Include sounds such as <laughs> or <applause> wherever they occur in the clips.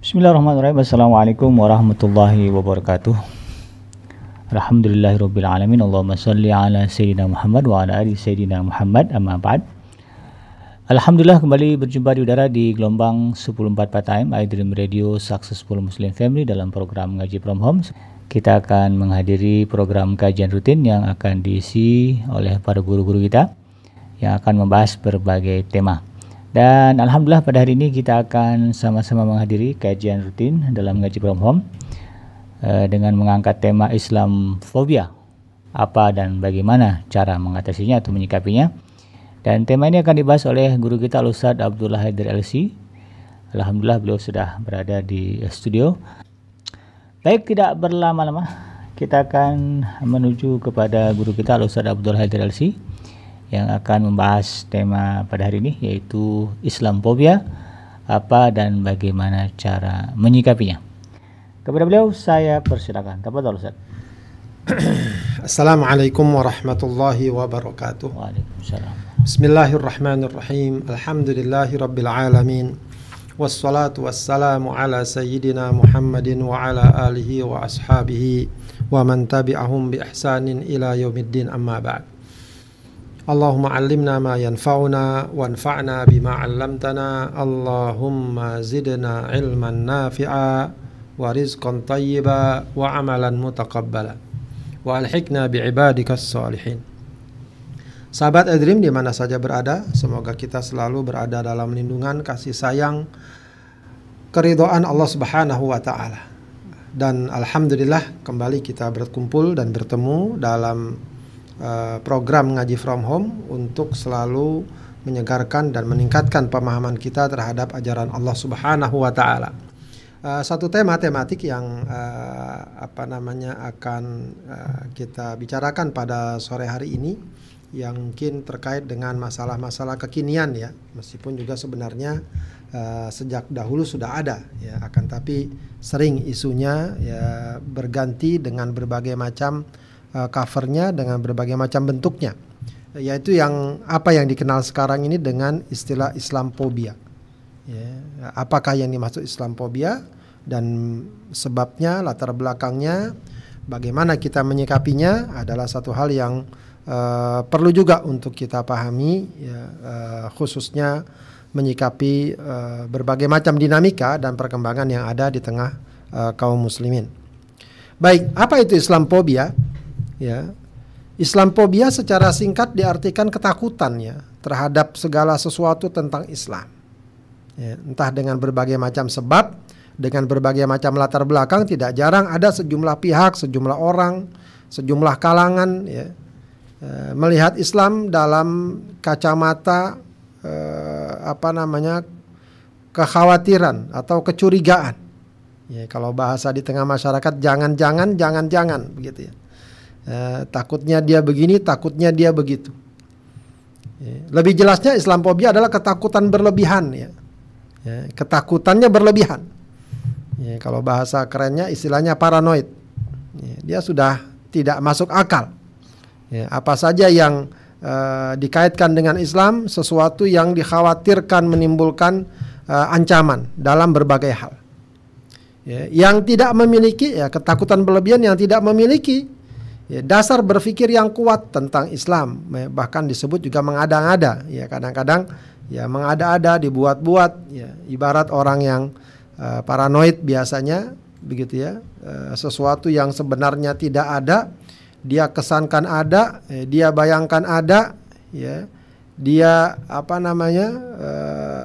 Bismillahirrahmanirrahim. Assalamualaikum warahmatullahi wabarakatuh. Alhamdulillahirabbil alamin. Allahumma shalli ala sayyidina Muhammad wa ala ali sayyidina Muhammad. Amma ba'd. Alhamdulillah kembali berjumpa di udara di gelombang 104 time iDream Radio Successful Muslim Family dalam program ngaji from home. Kita akan menghadiri program kajian rutin yang akan diisi oleh para guru-guru kita yang akan membahas berbagai tema. Dan Alhamdulillah pada hari ini kita akan sama-sama menghadiri kajian rutin dalam ngaji from home uh, dengan mengangkat tema Islam fobia. Apa dan bagaimana cara mengatasinya atau menyikapinya. Dan tema ini akan dibahas oleh guru kita Ustaz Abdullah Haidir LC. Alhamdulillah beliau sudah berada di studio. Baik tidak berlama-lama kita akan menuju kepada guru kita Ustaz Abdullah Haidir LC yang akan membahas tema pada hari ini yaitu Islamophobia apa dan bagaimana cara menyikapinya. Kepada beliau saya persilakan. Tafadhol Ustaz. <clears throat> Assalamualaikum warahmatullahi wabarakatuh. Waalaikumsalam. Bismillahirrahmanirrahim. Alhamdulillahi rabbil alamin. Wassalatu wassalamu ala sayyidina Muhammadin wa ala alihi wa ashabihi wa man tabi'ahum bi ihsanin ila yaumiddin amma ba'd. اللهم علمنا ما ينفعنا وانفعنا بما علمتنا اللهم زدنا علما نافعا ورزقا طيبا وعملا متقبلا والحقنا بعبادك الصالحين Sahabat Edrim di mana saja berada, semoga kita selalu berada dalam lindungan kasih sayang keridhaan Allah Subhanahu wa taala. Dan alhamdulillah kembali kita berkumpul dan bertemu dalam Eh, program ngaji from home untuk selalu menyegarkan dan meningkatkan pemahaman kita terhadap ajaran Allah Subhanahu wa taala. Uh, satu tema tematik yang uh, apa namanya akan uh, kita bicarakan pada sore hari ini yang mungkin terkait dengan masalah-masalah kekinian ya meskipun juga sebenarnya uh, sejak dahulu sudah ada ya akan tapi sering isunya ya berganti dengan berbagai macam covernya dengan berbagai macam bentuknya yaitu yang apa yang dikenal sekarang ini dengan istilah Islamophobia. Ya, apakah yang dimaksud Islamophobia dan sebabnya latar belakangnya bagaimana kita menyikapinya adalah satu hal yang uh, perlu juga untuk kita pahami ya, uh, khususnya menyikapi uh, berbagai macam dinamika dan perkembangan yang ada di tengah uh, kaum muslimin. Baik, apa itu Islamophobia? Ya. Islamophobia secara singkat diartikan ketakutan ya terhadap segala sesuatu tentang Islam. Ya, entah dengan berbagai macam sebab dengan berbagai macam latar belakang tidak jarang ada sejumlah pihak sejumlah orang sejumlah kalangan ya eh, melihat Islam dalam kacamata eh, apa namanya kekhawatiran atau kecurigaan. Ya kalau bahasa di tengah masyarakat jangan-jangan jangan-jangan begitu ya Eh, takutnya dia begini, takutnya dia begitu. Ya, lebih jelasnya Islamophobia adalah ketakutan berlebihan ya. ya ketakutannya berlebihan. Ya, kalau bahasa kerennya istilahnya paranoid. Ya, dia sudah tidak masuk akal. Ya, apa saja yang uh, dikaitkan dengan Islam sesuatu yang dikhawatirkan menimbulkan uh, ancaman dalam berbagai hal. Ya, yang tidak memiliki ya ketakutan berlebihan yang tidak memiliki ya, dasar berpikir yang kuat tentang Islam ya, bahkan disebut juga mengada-ngada. Ya kadang-kadang ya mengada-ada dibuat-buat ya ibarat orang yang uh, paranoid biasanya begitu ya uh, sesuatu yang sebenarnya tidak ada dia kesankan ada ya, dia bayangkan ada ya dia apa namanya uh,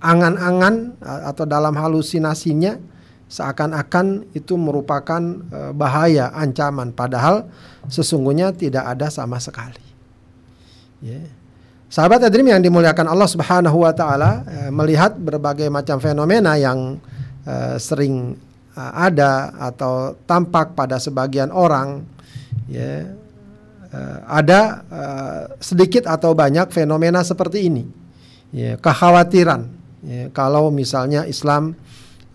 angan-angan atau dalam halusinasinya seakan-akan itu merupakan uh, bahaya, ancaman, padahal sesungguhnya tidak ada sama sekali. Yeah. Sahabat Adrim yang dimuliakan Allah Subhanahu wa taala uh, melihat berbagai macam fenomena yang uh, sering ada atau tampak pada sebagian orang ya ada sedikit atau banyak fenomena seperti ini. Ya, kekhawatiran ya, kalau misalnya Islam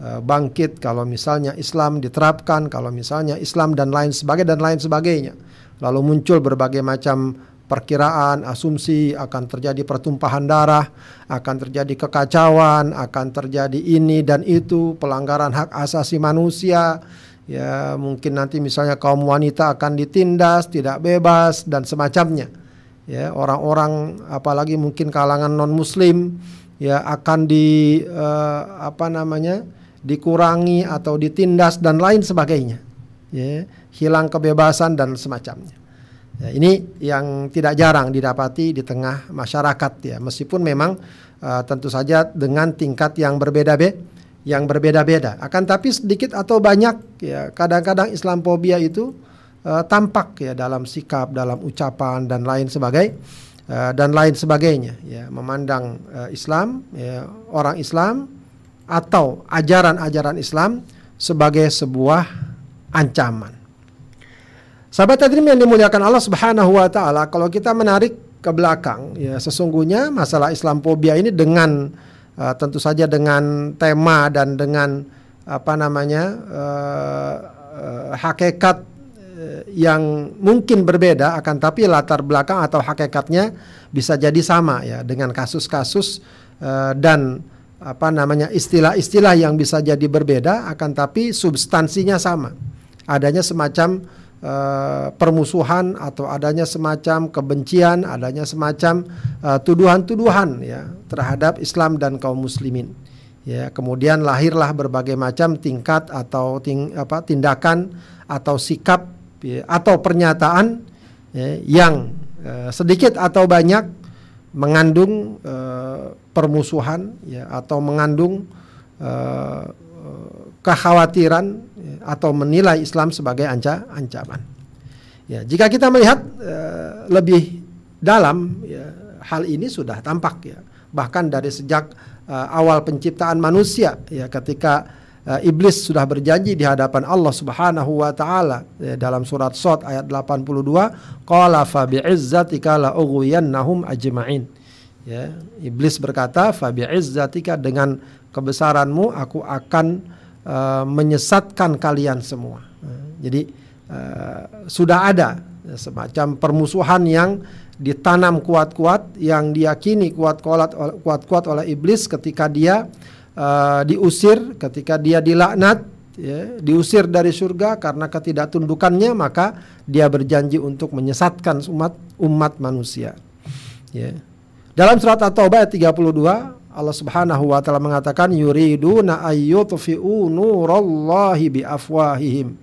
bangkit kalau misalnya Islam diterapkan, kalau misalnya Islam dan lain sebagainya dan lain sebagainya. Lalu muncul berbagai macam perkiraan, asumsi akan terjadi pertumpahan darah, akan terjadi kekacauan, akan terjadi ini dan itu, pelanggaran hak asasi manusia, ya mungkin nanti misalnya kaum wanita akan ditindas, tidak bebas dan semacamnya. Ya, orang-orang apalagi mungkin kalangan non muslim ya akan di uh, apa namanya? Dikurangi atau ditindas dan lain sebagainya. Ya, hilang kebebasan dan semacamnya. Ya, ini yang tidak jarang didapati di tengah masyarakat ya, meskipun memang uh, tentu saja dengan tingkat yang berbeda-beda, yang berbeda-beda. Akan tapi sedikit atau banyak ya, kadang-kadang Islamophobia itu uh, tampak ya dalam sikap, dalam ucapan dan lain sebagainya uh, dan lain sebagainya ya, memandang uh, Islam, ya, orang Islam atau ajaran-ajaran Islam sebagai sebuah ancaman. Sahabat hadirin yang dimuliakan Allah Subhanahu wa taala, kalau kita menarik ke belakang ya sesungguhnya masalah Islamophobia ini dengan uh, tentu saja dengan tema dan dengan apa namanya uh, uh, hakikat yang mungkin berbeda akan tapi latar belakang atau hakikatnya bisa jadi sama ya dengan kasus-kasus uh, dan apa namanya istilah-istilah yang bisa jadi berbeda akan tapi substansinya sama adanya semacam uh, permusuhan atau adanya semacam kebencian, adanya semacam uh, tuduhan-tuduhan ya terhadap Islam dan kaum muslimin. Ya, kemudian lahirlah berbagai macam tingkat atau ting, apa tindakan atau sikap ya, atau pernyataan ya, yang uh, sedikit atau banyak mengandung uh, permusuhan ya atau mengandung uh, kekhawatiran ya, atau menilai Islam sebagai anca ancaman. Ya, jika kita melihat uh, lebih dalam ya, hal ini sudah tampak ya. Bahkan dari sejak uh, awal penciptaan manusia ya ketika iblis sudah berjanji di hadapan Allah Subhanahu wa taala ya, dalam surat Sot ayat 82 qala fa bi'izzatika la ughwiyannahum ajma'in. Ya, iblis berkata fa bi'izzatika dengan kebesaranmu aku akan uh, menyesatkan kalian semua. Jadi uh, sudah ada semacam permusuhan yang ditanam kuat-kuat yang diyakini kuat-kuat kuat-kuat oleh iblis ketika dia uh, diusir, ketika dia dilaknat, ya, diusir dari surga karena ketidaktundukannya maka dia berjanji untuk menyesatkan umat umat manusia. Ya. Dalam surat At-Taubah ayat 32 Allah Subhanahu wa taala mengatakan yuriduna ayyutfi'u nurallahi biafwahihim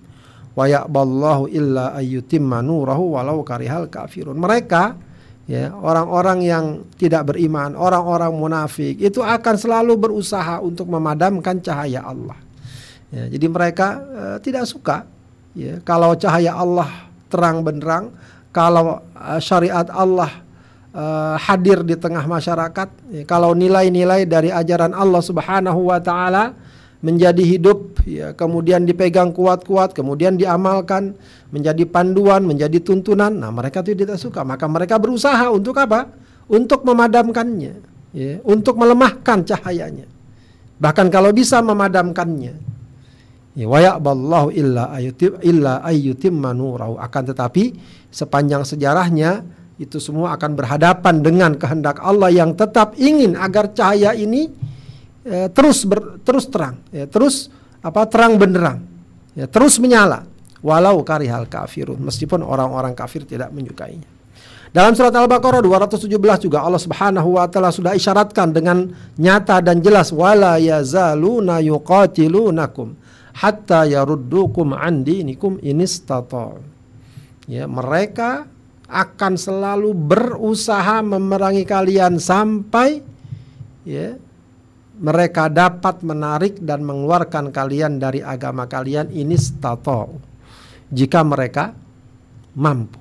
wa ya'ballahu illa ayyutimma nurahu walau karihal kafirun. Mereka ya, orang-orang yang tidak beriman, orang-orang munafik itu akan selalu berusaha untuk memadamkan cahaya Allah. Ya, jadi mereka uh, tidak suka ya kalau cahaya Allah terang benderang, kalau uh, syariat Allah uh, hadir di tengah masyarakat. Ya, kalau nilai-nilai dari ajaran Allah Subhanahu wa taala menjadi hidup ya kemudian dipegang kuat-kuat kemudian diamalkan menjadi panduan menjadi tuntunan. Nah mereka itu tidak suka. Maka mereka berusaha untuk apa? Untuk memadamkannya ya untuk melemahkan cahayanya. Bahkan kalau bisa memadamkannya. Ya illa ayyutim illa ayyutim akan tetapi sepanjang sejarahnya itu semua akan berhadapan dengan kehendak Allah yang tetap ingin agar cahaya ini eh, terus ber, terus terang, ya, terus apa terang benderang, ya, terus menyala walau karihal kafirun meskipun orang-orang kafir tidak menyukainya. Dalam surat Al-Baqarah 217 juga Allah Subhanahu wa taala sudah isyaratkan dengan nyata dan jelas wala yazaluna yuqatilunakum hatta yaruddukum an dinikum inistata. Ya, mereka akan selalu berusaha memerangi kalian sampai ya mereka dapat menarik dan mengeluarkan kalian dari agama kalian ini stato jika mereka mampu.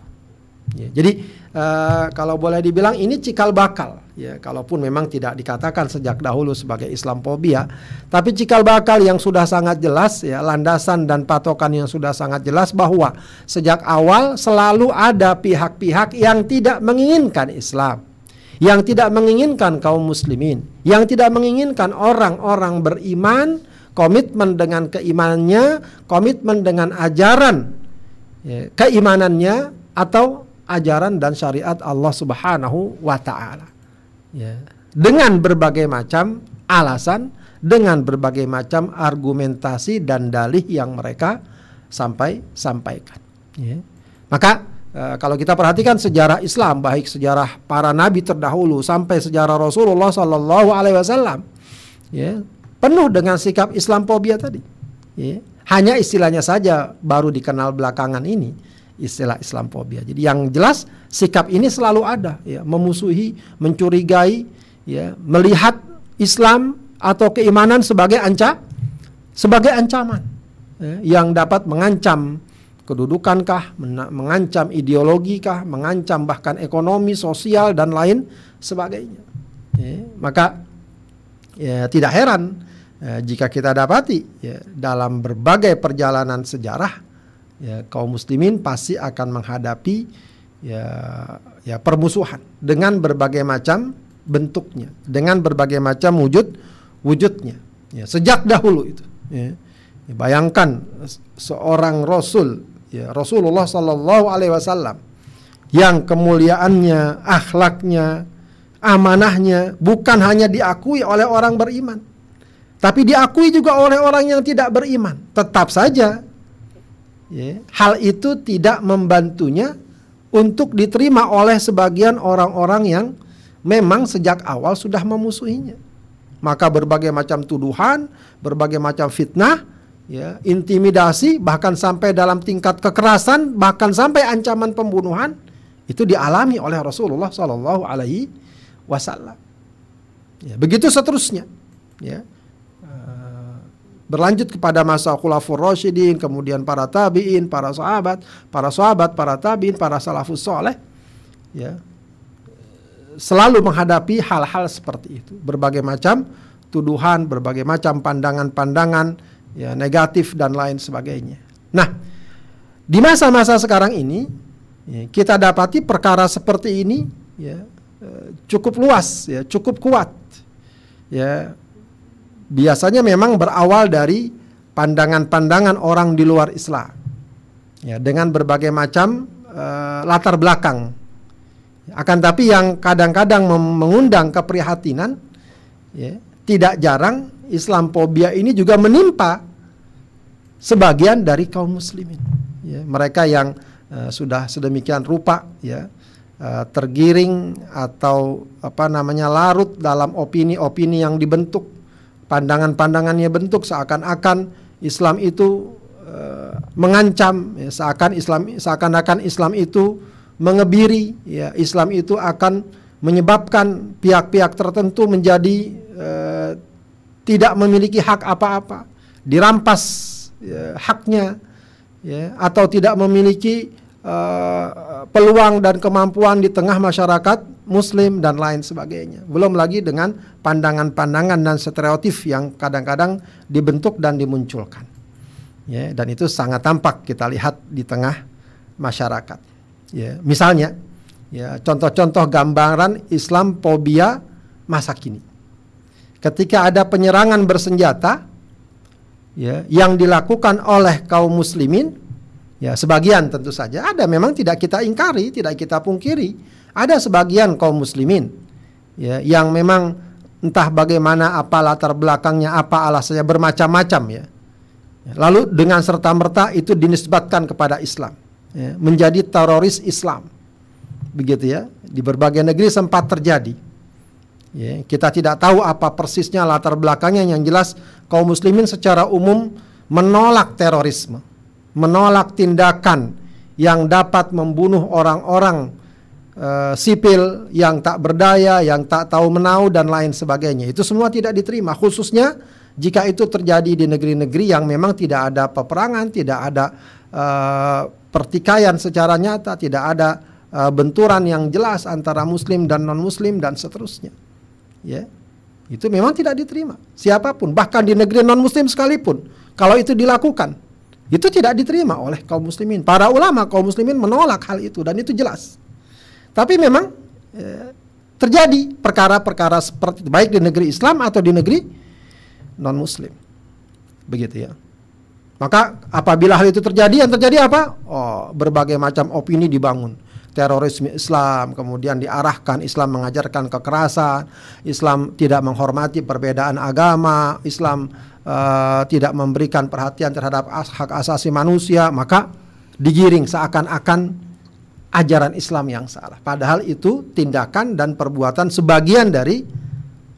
Ya, jadi uh, kalau boleh dibilang ini cikal bakal. Ya kalaupun memang tidak dikatakan sejak dahulu sebagai Islamophobia tapi cikal bakal yang sudah sangat jelas ya landasan dan patokan yang sudah sangat jelas bahwa sejak awal selalu ada pihak-pihak yang tidak menginginkan Islam yang tidak menginginkan kaum muslimin yang tidak menginginkan orang-orang beriman komitmen dengan keimanannya komitmen dengan ajaran ya, keimanannya atau ajaran dan syariat Allah Subhanahu wa taala. Ya. Dengan berbagai macam alasan, dengan berbagai macam argumentasi dan dalih yang mereka sampai sampaikan. Ya. Maka e, kalau kita perhatikan sejarah Islam, baik sejarah para nabi terdahulu sampai sejarah Rasulullah Sallallahu Alaihi Wasallam, ya, penuh dengan sikap Islamophobia tadi. Ya. Hanya istilahnya saja baru dikenal belakangan ini istilah Islamophobia. Jadi yang jelas sikap ini selalu ada, ya, memusuhi, mencurigai, ya, melihat Islam atau keimanan sebagai anca, sebagai ancaman ya, yang dapat mengancam kedudukankah, mengancam ideologikah, mengancam bahkan ekonomi, sosial dan lain sebagainya. Ya, maka ya, tidak heran ya, jika kita dapati ya, dalam berbagai perjalanan sejarah ya, kaum muslimin pasti akan menghadapi ya, ya permusuhan dengan berbagai macam bentuknya, dengan berbagai macam wujud wujudnya. Ya, sejak dahulu itu. Ya. Ya, bayangkan seorang rasul, ya, Rasulullah Sallallahu Alaihi Wasallam, yang kemuliaannya, akhlaknya, amanahnya bukan hanya diakui oleh orang beriman, tapi diakui juga oleh orang yang tidak beriman. Tetap saja ya, hal itu tidak membantunya untuk diterima oleh sebagian orang-orang yang memang sejak awal sudah memusuhinya. Maka berbagai macam tuduhan, berbagai macam fitnah, ya, intimidasi, bahkan sampai dalam tingkat kekerasan, bahkan sampai ancaman pembunuhan itu dialami oleh Rasulullah Shallallahu Alaihi Wasallam. Ya, begitu seterusnya. Ya berlanjut kepada masa khulafur rasyidin, kemudian para tabi'in, para sahabat, para sahabat, para tabi'in, para salafus soleh, ya, selalu menghadapi hal-hal seperti itu. Berbagai macam tuduhan, berbagai macam pandangan-pandangan ya, negatif dan lain sebagainya. Nah, di masa-masa sekarang ini, ya, kita dapati perkara seperti ini ya, eh, cukup luas, ya, cukup kuat. Ya, biasanya memang berawal dari pandangan-pandangan orang di luar Islam. Ya, dengan berbagai macam uh, latar belakang. Akan tapi yang kadang-kadang mengundang keprihatinan ya, tidak jarang Islamophobia ini juga menimpa sebagian dari kaum muslimin. Ya, mereka yang uh, sudah sedemikian rupa ya uh, tergiring atau apa namanya larut dalam opini-opini yang dibentuk pandangan-pandangannya bentuk seakan-akan Islam itu uh, mengancam ya, seakan Islam seakan-akan Islam itu mengebiri ya Islam itu akan menyebabkan pihak-pihak tertentu menjadi uh, tidak memiliki hak apa-apa dirampas ya, haknya ya atau tidak memiliki uh, peluang dan kemampuan di tengah masyarakat muslim dan lain sebagainya. Belum lagi dengan pandangan-pandangan dan stereotip yang kadang-kadang dibentuk dan dimunculkan. Ya, dan itu sangat tampak kita lihat di tengah masyarakat. Ya, misalnya ya contoh-contoh gambaran Islam fobia masa kini. Ketika ada penyerangan bersenjata ya yang dilakukan oleh kaum muslimin Ya, sebagian tentu saja ada memang tidak kita ingkari, tidak kita pungkiri. Ada sebagian kaum muslimin ya yang memang entah bagaimana apa latar belakangnya, apa alasannya bermacam-macam ya. Lalu dengan serta-merta itu dinisbatkan kepada Islam, ya, menjadi teroris Islam. Begitu ya, di berbagai negeri sempat terjadi. Ya, kita tidak tahu apa persisnya latar belakangnya yang jelas kaum muslimin secara umum menolak terorisme menolak tindakan yang dapat membunuh orang-orang uh, sipil yang tak berdaya, yang tak tahu menau dan lain sebagainya. Itu semua tidak diterima, khususnya jika itu terjadi di negeri-negeri yang memang tidak ada peperangan, tidak ada uh, pertikaian secara nyata, tidak ada uh, benturan yang jelas antara muslim dan non-muslim dan seterusnya. Ya. Itu memang tidak diterima. Siapa pun, bahkan di negeri non-muslim sekalipun, kalau itu dilakukan, itu tidak diterima oleh kaum muslimin. Para ulama kaum muslimin menolak hal itu dan itu jelas. Tapi memang eh, terjadi perkara-perkara seperti itu baik di negeri Islam atau di negeri non muslim. Begitu ya. Maka apabila hal itu terjadi yang terjadi apa? Oh, berbagai macam opini dibangun. Terorisme Islam, kemudian diarahkan Islam mengajarkan kekerasan, Islam tidak menghormati perbedaan agama, Islam uh, tidak memberikan perhatian terhadap hak asasi manusia, maka digiring seakan-akan ajaran Islam yang salah. Padahal itu tindakan dan perbuatan sebagian dari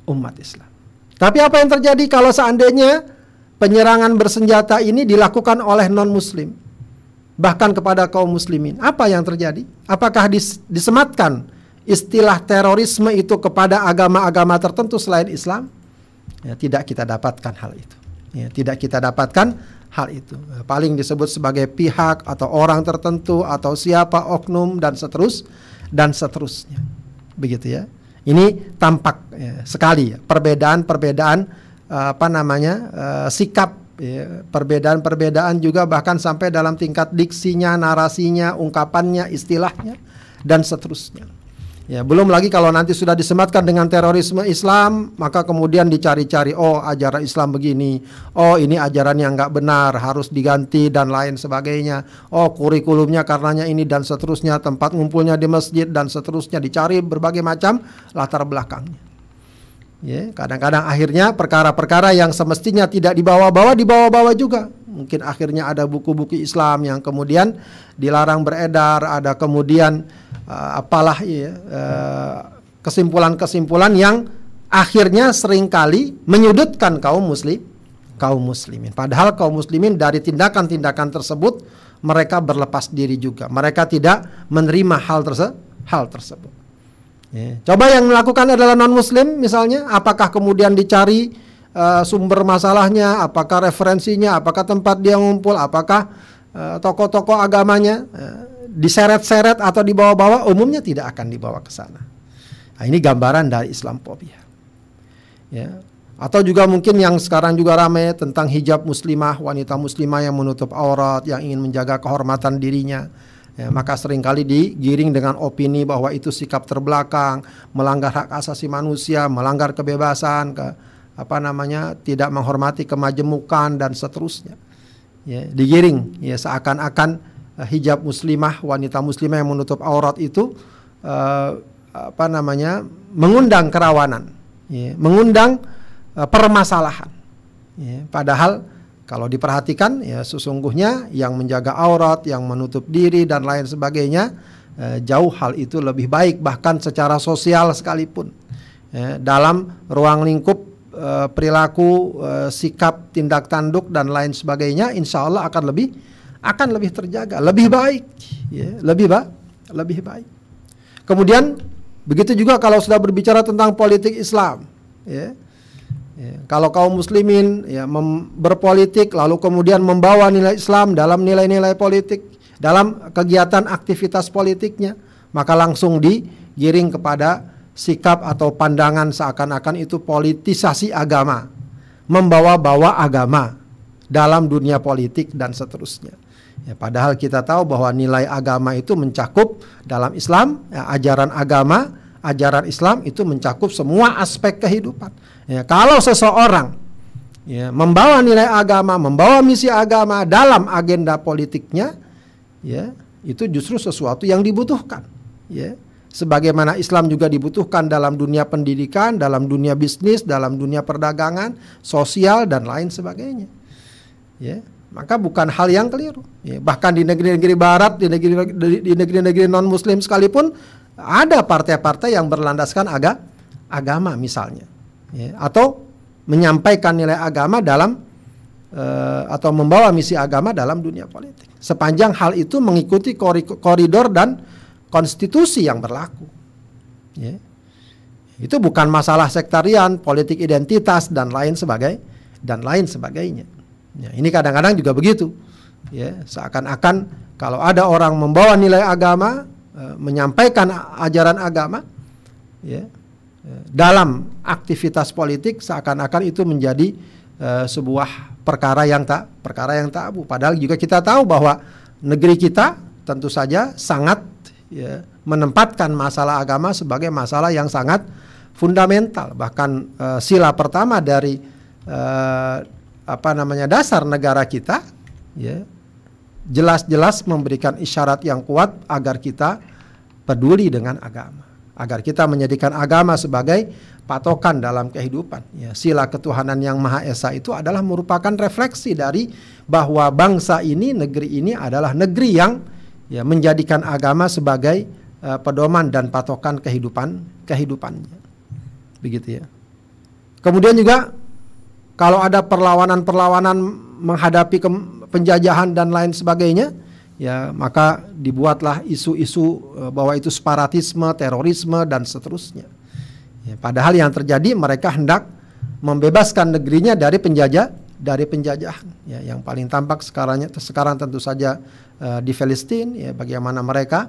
umat Islam. Tapi apa yang terjadi kalau seandainya penyerangan bersenjata ini dilakukan oleh non-muslim? Bahkan kepada kaum muslimin. Apa yang terjadi? Apakah dis disematkan istilah terorisme itu kepada agama-agama tertentu selain Islam? Ya, tidak kita dapatkan hal itu. Ya, tidak kita dapatkan hal itu. Paling disebut sebagai pihak atau orang tertentu atau siapa oknum dan seterus dan seterusnya. Begitu ya. Ini tampak ya, sekali perbedaan-perbedaan uh, apa namanya uh, sikap Ya, perbedaan-perbedaan juga bahkan sampai dalam tingkat diksinya, narasinya, ungkapannya, istilahnya dan seterusnya. Ya, belum lagi kalau nanti sudah disematkan dengan terorisme Islam, maka kemudian dicari-cari, oh ajaran Islam begini, oh ini ajaran yang nggak benar, harus diganti dan lain sebagainya. Oh kurikulumnya karenanya ini dan seterusnya, tempat ngumpulnya di masjid dan seterusnya, dicari berbagai macam latar belakangnya. Ya, kadang-kadang akhirnya perkara-perkara yang semestinya tidak dibawa-bawa dibawa-bawa juga. Mungkin akhirnya ada buku-buku Islam yang kemudian dilarang beredar, ada kemudian uh, apalah ya kesimpulan-kesimpulan yang akhirnya sering kali menyudutkan kaum muslim kaum muslimin. Padahal kaum muslimin dari tindakan-tindakan tersebut mereka berlepas diri juga. Mereka tidak menerima hal terse hal tersebut. Ya. Coba yang melakukan adalah non muslim misalnya, apakah kemudian dicari uh, sumber masalahnya, apakah referensinya, apakah tempat dia ngumpul, apakah uh, tokoh-tokoh agamanya uh, diseret-seret atau dibawa-bawa, umumnya tidak akan dibawa ke sana. Nah, ini gambaran dari Islamophobia. Ya. Atau juga mungkin yang sekarang juga ramai tentang hijab muslimah, wanita muslimah yang menutup aurat, yang ingin menjaga kehormatan dirinya Ya, maka sering kali digiring dengan opini bahwa itu sikap terbelakang, melanggar hak asasi manusia, melanggar kebebasan, ke apa namanya, tidak menghormati kemajemukan dan seterusnya. Ya, digiring ya seakan-akan uh, hijab muslimah, wanita muslimah yang menutup aurat itu uh, apa namanya, mengundang kerawanan, ya, mengundang uh, permasalahan. Ya, padahal kalau diperhatikan ya sesungguhnya yang menjaga aurat, yang menutup diri dan lain sebagainya eh, jauh hal itu lebih baik bahkan secara sosial sekalipun. Ya, dalam ruang lingkup eh, perilaku, eh, sikap, tindak tanduk dan lain sebagainya insya Allah akan lebih akan lebih terjaga, lebih baik, ya, lebih baik, lebih baik. Kemudian begitu juga kalau sudah berbicara tentang politik Islam, ya, Ya, kalau kaum muslimin ya berpolitik lalu kemudian membawa nilai Islam dalam nilai-nilai politik, dalam kegiatan aktivitas politiknya, maka langsung digiring kepada sikap atau pandangan seakan-akan itu politisasi agama, membawa-bawa agama dalam dunia politik dan seterusnya. Ya, padahal kita tahu bahwa nilai agama itu mencakup dalam Islam, ya, ajaran agama, ajaran Islam itu mencakup semua aspek kehidupan Ya, kalau seseorang ya, membawa nilai agama, membawa misi agama dalam agenda politiknya, ya itu justru sesuatu yang dibutuhkan. Ya, sebagaimana Islam juga dibutuhkan dalam dunia pendidikan, dalam dunia bisnis, dalam dunia perdagangan, sosial dan lain sebagainya. Ya, maka bukan hal yang keliru. Ya, bahkan di negeri-negeri Barat, di negeri di negeri-negeri non Muslim sekalipun ada partai-partai yang berlandaskan aga, agama misalnya ya, atau menyampaikan nilai agama dalam uh, atau membawa misi agama dalam dunia politik. Sepanjang hal itu mengikuti koridor dan konstitusi yang berlaku. Ya. Itu bukan masalah sektarian, politik identitas dan lain sebagai dan lain sebagainya. Ya, ini kadang-kadang juga begitu. Ya, seakan-akan kalau ada orang membawa nilai agama, uh, menyampaikan ajaran agama, ya, dalam aktivitas politik seakan-akan itu menjadi uh, sebuah perkara yang tak perkara yang tabu. Padahal juga kita tahu bahwa negeri kita tentu saja sangat ya, menempatkan masalah agama sebagai masalah yang sangat fundamental. Bahkan uh, sila pertama dari uh, apa namanya dasar negara kita, ya jelas-jelas memberikan isyarat yang kuat agar kita peduli dengan agama. Agar kita menjadikan agama sebagai patokan dalam kehidupan. Ya, sila ketuhanan yang Maha Esa itu adalah merupakan refleksi dari bahwa bangsa ini, negeri ini adalah negeri yang ya menjadikan agama sebagai uh, pedoman dan patokan kehidupan kehidupannya. Begitu ya. Kemudian juga kalau ada perlawanan-perlawanan menghadapi penjajahan dan lain sebagainya, ya maka dibuatlah isu-isu eh, bahwa itu separatisme, terorisme dan seterusnya. Ya, padahal yang terjadi mereka hendak membebaskan negerinya dari penjajah dari penjajahan. Ya, yang paling tampak sekarang sekarang tentu saja uh, di Palestina ya bagaimana mereka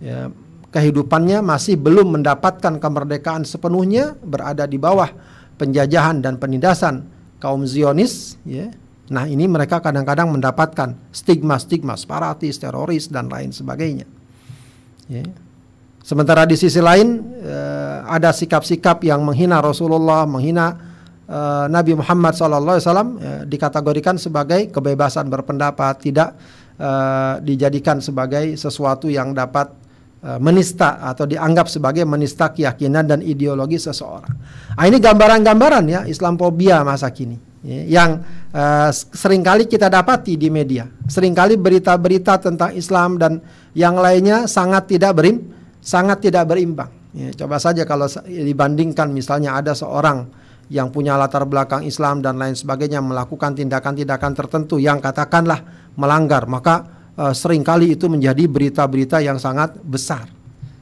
ya, kehidupannya masih belum mendapatkan kemerdekaan sepenuhnya berada di bawah penjajahan dan penindasan kaum Zionis ya Nah ini mereka kadang-kadang mendapatkan stigma-stigma separatis, teroris dan lain sebagainya. Ya. Sementara di sisi lain eh, ada sikap-sikap yang menghina Rasulullah, menghina eh, Nabi Muhammad SAW eh, dikategorikan sebagai kebebasan berpendapat, tidak eh, dijadikan sebagai sesuatu yang dapat eh, menista atau dianggap sebagai menista keyakinan dan ideologi seseorang. Nah, ini gambaran-gambaran ya Islamophobia masa kini ya, yang uh, sering kali kita dapati di media. Seringkali berita-berita tentang Islam dan yang lainnya sangat tidak berim, sangat tidak berimbang. Ya, coba saja kalau dibandingkan misalnya ada seorang yang punya latar belakang Islam dan lain sebagainya melakukan tindakan-tindakan tertentu yang katakanlah melanggar, maka uh, sering kali itu menjadi berita-berita yang sangat besar.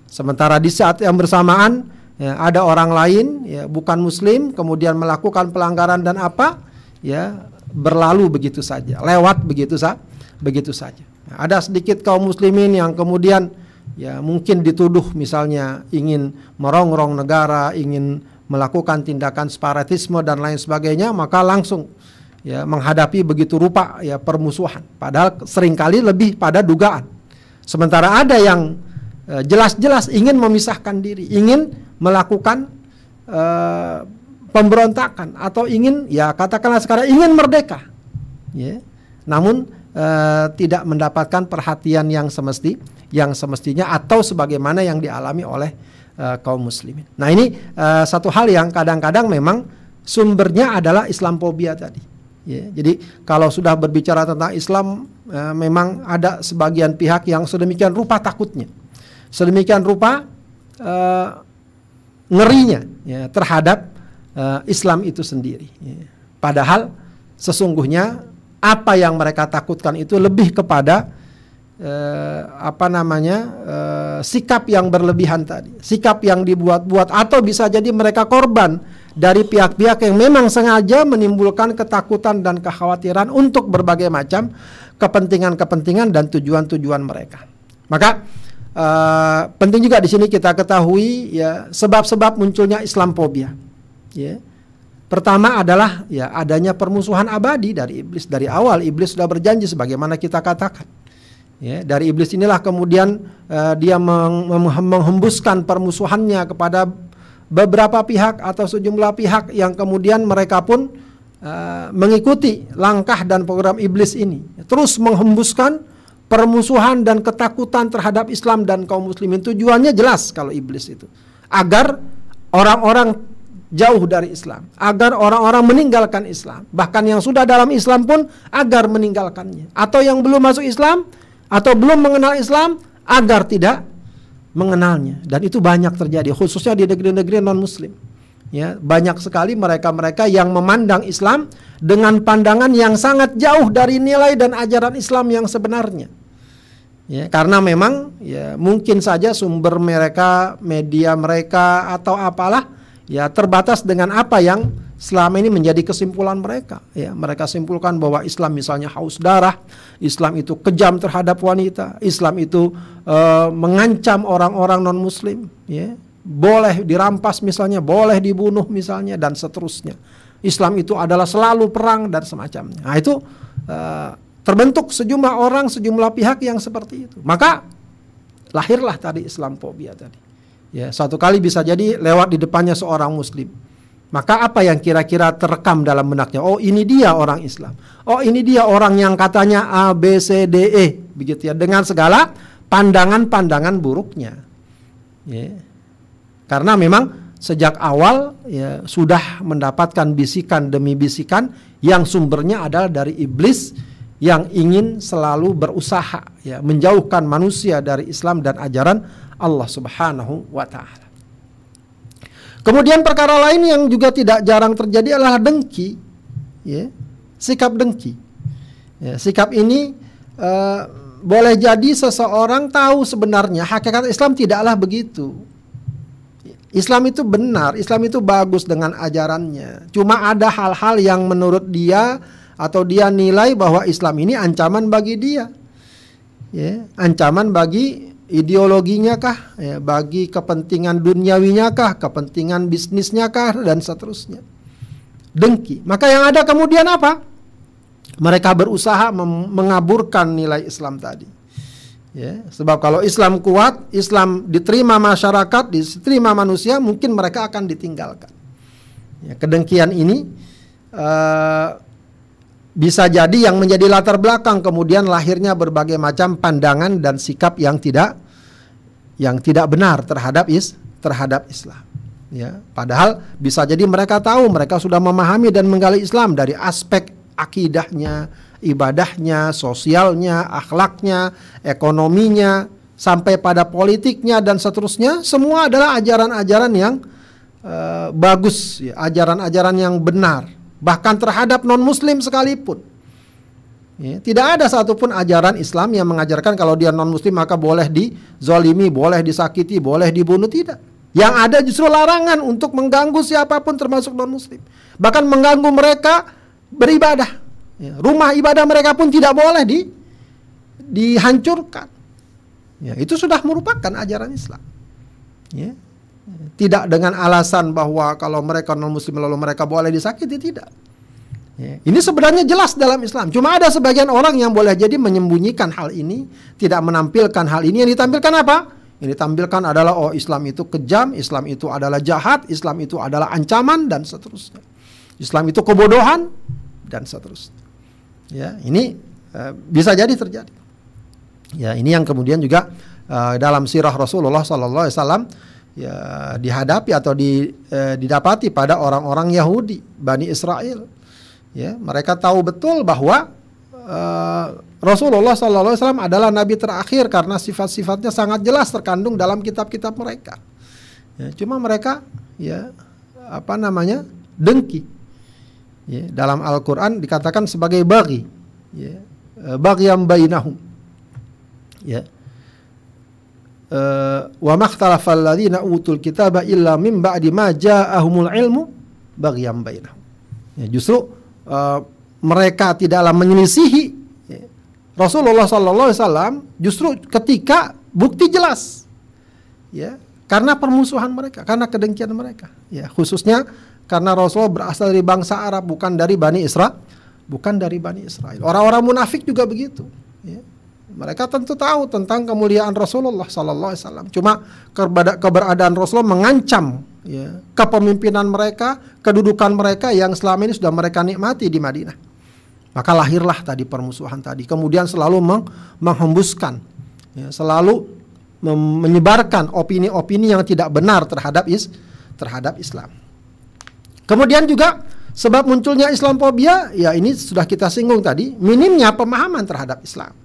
Sementara di saat yang bersamaan ya, ada orang lain ya, bukan Muslim kemudian melakukan pelanggaran dan apa ya berlalu begitu saja, lewat begitu saja, begitu saja. Nah, ada sedikit kaum muslimin yang kemudian ya mungkin dituduh misalnya ingin merongrong negara, ingin melakukan tindakan separatisme dan lain sebagainya, maka langsung ya menghadapi begitu rupa ya permusuhan. Padahal sering kali lebih pada dugaan. Sementara ada yang eh, jelas-jelas ingin memisahkan diri, ingin melakukan uh, pemberontakan atau ingin ya katakanlah sekarang ingin merdeka. Ya. Namun uh, tidak mendapatkan perhatian yang semesti yang semestinya atau sebagaimana yang dialami oleh uh, kaum muslimin. Nah ini uh, satu hal yang kadang-kadang memang sumbernya adalah Islamophobia tadi. Ya. Jadi kalau sudah berbicara tentang Islam uh, memang ada sebagian pihak yang sedemikian rupa takutnya. Sedemikian rupa uh, ngerinya ya terhadap uh, Islam itu sendiri. Padahal sesungguhnya apa yang mereka takutkan itu lebih kepada uh, apa namanya uh, sikap yang berlebihan tadi, sikap yang dibuat-buat atau bisa jadi mereka korban dari pihak-pihak yang memang sengaja menimbulkan ketakutan dan kekhawatiran untuk berbagai macam kepentingan-kepentingan dan tujuan-tujuan mereka. Maka uh, penting juga di sini kita ketahui ya sebab-sebab munculnya Islamophobia ya. Pertama adalah ya adanya permusuhan abadi dari iblis dari awal iblis sudah berjanji sebagaimana kita katakan. Ya, dari iblis inilah kemudian uh, dia meng menghembuskan permusuhannya kepada beberapa pihak atau sejumlah pihak yang kemudian mereka pun uh, mengikuti langkah dan program iblis ini. Terus menghembuskan permusuhan dan ketakutan terhadap Islam dan kaum muslimin. Tujuannya jelas kalau iblis itu agar orang-orang jauh dari Islam, agar orang-orang meninggalkan Islam, bahkan yang sudah dalam Islam pun agar meninggalkannya, atau yang belum masuk Islam atau belum mengenal Islam agar tidak mengenalnya. Dan itu banyak terjadi, khususnya di negeri-negeri non-Muslim. Ya, banyak sekali mereka-mereka yang memandang Islam dengan pandangan yang sangat jauh dari nilai dan ajaran Islam yang sebenarnya. Ya, karena memang ya mungkin saja sumber mereka, media mereka atau apalah ya terbatas dengan apa yang selama ini menjadi kesimpulan mereka. Ya mereka simpulkan bahwa Islam misalnya haus darah Islam itu kejam terhadap wanita Islam itu uh, mengancam orang-orang non muslim ya. Boleh dirampas misalnya boleh dibunuh misalnya dan seterusnya. Islam itu adalah selalu perang dan semacamnya. Nah itu uh, terbentuk sejumlah orang sejumlah pihak yang seperti itu. Maka lahirlah tadi Islam tadi Ya, satu kali bisa jadi lewat di depannya seorang muslim. Maka apa yang kira-kira terekam dalam benaknya? Oh, ini dia orang Islam. Oh, ini dia orang yang katanya A B C D E begitu ya dengan segala pandangan-pandangan buruknya. Ya. Karena memang sejak awal ya, sudah mendapatkan bisikan demi bisikan yang sumbernya adalah dari iblis yang ingin selalu berusaha ya menjauhkan manusia dari Islam dan ajaran Allah Subhanahu wa taala. Kemudian perkara lain yang juga tidak jarang terjadi adalah dengki, ya, sikap dengki. Ya, sikap ini uh, boleh jadi seseorang tahu sebenarnya hakikat Islam tidaklah begitu. Islam itu benar, Islam itu bagus dengan ajarannya. Cuma ada hal-hal yang menurut dia atau dia nilai bahwa Islam ini ancaman bagi dia. Ya, ancaman bagi ideologinya kah, ya, bagi kepentingan duniawinya kah, kepentingan bisnisnya kah, dan seterusnya. Dengki. Maka yang ada kemudian apa? Mereka berusaha mengaburkan nilai Islam tadi. Ya, sebab kalau Islam kuat, Islam diterima masyarakat, diterima manusia, mungkin mereka akan ditinggalkan. Ya, kedengkian ini uh, bisa jadi yang menjadi latar belakang kemudian lahirnya berbagai macam pandangan dan sikap yang tidak yang tidak benar terhadap is terhadap Islam. Ya, padahal bisa jadi mereka tahu mereka sudah memahami dan menggali Islam dari aspek akidahnya, ibadahnya, sosialnya, akhlaknya, ekonominya, sampai pada politiknya dan seterusnya, semua adalah ajaran-ajaran yang uh, bagus, ya, ajaran-ajaran yang benar bahkan terhadap non-muslim sekalipun. Ya, tidak ada satupun ajaran Islam yang mengajarkan kalau dia non-muslim maka boleh dizolimi, boleh disakiti, boleh dibunuh. Tidak. Yang ada justru larangan untuk mengganggu siapa pun termasuk non-muslim. Bahkan mengganggu mereka beribadah. Ya, rumah ibadah mereka pun tidak boleh di dihancurkan. Ya, itu sudah merupakan ajaran Islam. Ya, tidak dengan alasan bahwa kalau mereka non muslim lalu mereka boleh disakiti tidak. Ya. Ini sebenarnya jelas dalam Islam. Cuma ada sebagian orang yang boleh jadi menyembunyikan hal ini, tidak menampilkan hal ini. Yang ditampilkan apa? Yang ditampilkan adalah oh Islam itu kejam, Islam itu adalah jahat, Islam itu adalah ancaman dan seterusnya. Islam itu kebodohan dan seterusnya. Ya, ini uh, bisa jadi terjadi. Ya, ini yang kemudian juga uh, dalam sirah Rasulullah sallallahu alaihi wasallam ya dihadapi atau di, eh, didapati pada orang-orang Yahudi Bani Israel ya mereka tahu betul bahwa eh, Rasulullah SAW adalah nabi terakhir karena sifat-sifatnya sangat jelas terkandung dalam kitab-kitab mereka. Ya, cuma mereka ya apa namanya dengki. Ya, dalam Al-Quran dikatakan sebagai bagi. Ya, eh, bagi yang bainahum. Ya. Eh, wa makhtalafal ladzina utul kitaba illa min ba'di ma ja'ahumul ilmu baghyan bainahum. Ya, justru uh, mereka tidaklah menyelisihi. Rasulullah sallallahu alaihi wasallam justru ketika bukti jelas. Ya, karena permusuhan mereka, karena kedengkian mereka. Ya, khususnya karena Rasulullah berasal dari bangsa Arab bukan dari Bani Israel, bukan dari Bani Israel. Orang-orang munafik juga begitu. Ya. Mereka tentu tahu tentang kemuliaan Rasulullah Sallallahu Alaihi Wasallam. Cuma keberadaan Rasulullah mengancam ya, kepemimpinan mereka, kedudukan mereka yang selama ini sudah mereka nikmati di Madinah. Maka lahirlah tadi permusuhan tadi. Kemudian selalu meng menghembuskan, ya, selalu menyebarkan opini-opini yang tidak benar terhadap is terhadap Islam. Kemudian juga sebab munculnya Islamophobia, ya ini sudah kita singgung tadi, minimnya pemahaman terhadap Islam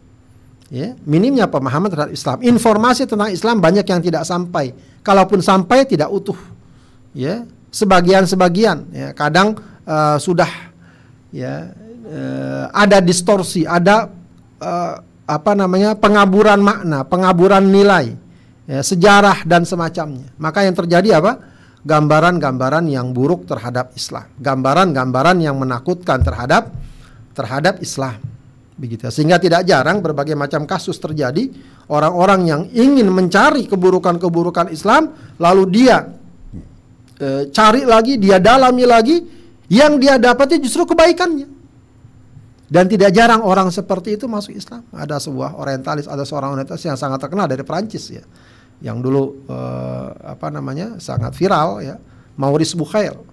ya, minimnya pemahaman terhadap Islam. Informasi tentang Islam banyak yang tidak sampai. Kalaupun sampai tidak utuh. Ya, sebagian-sebagian ya, kadang uh, sudah ya uh, ada distorsi, ada uh, apa namanya? pengaburan makna, pengaburan nilai, ya, sejarah dan semacamnya. Maka yang terjadi apa? gambaran-gambaran yang buruk terhadap Islam, gambaran-gambaran yang menakutkan terhadap terhadap Islam begitu sehingga tidak jarang berbagai macam kasus terjadi orang-orang yang ingin mencari keburukan-keburukan Islam lalu dia e, cari lagi dia dalami lagi yang dia dapati justru kebaikannya. Dan tidak jarang orang seperti itu masuk Islam. Ada sebuah orientalis ada seorang orientalis yang sangat terkenal dari Perancis ya. Yang dulu e, apa namanya sangat viral ya. Maurice Bucaille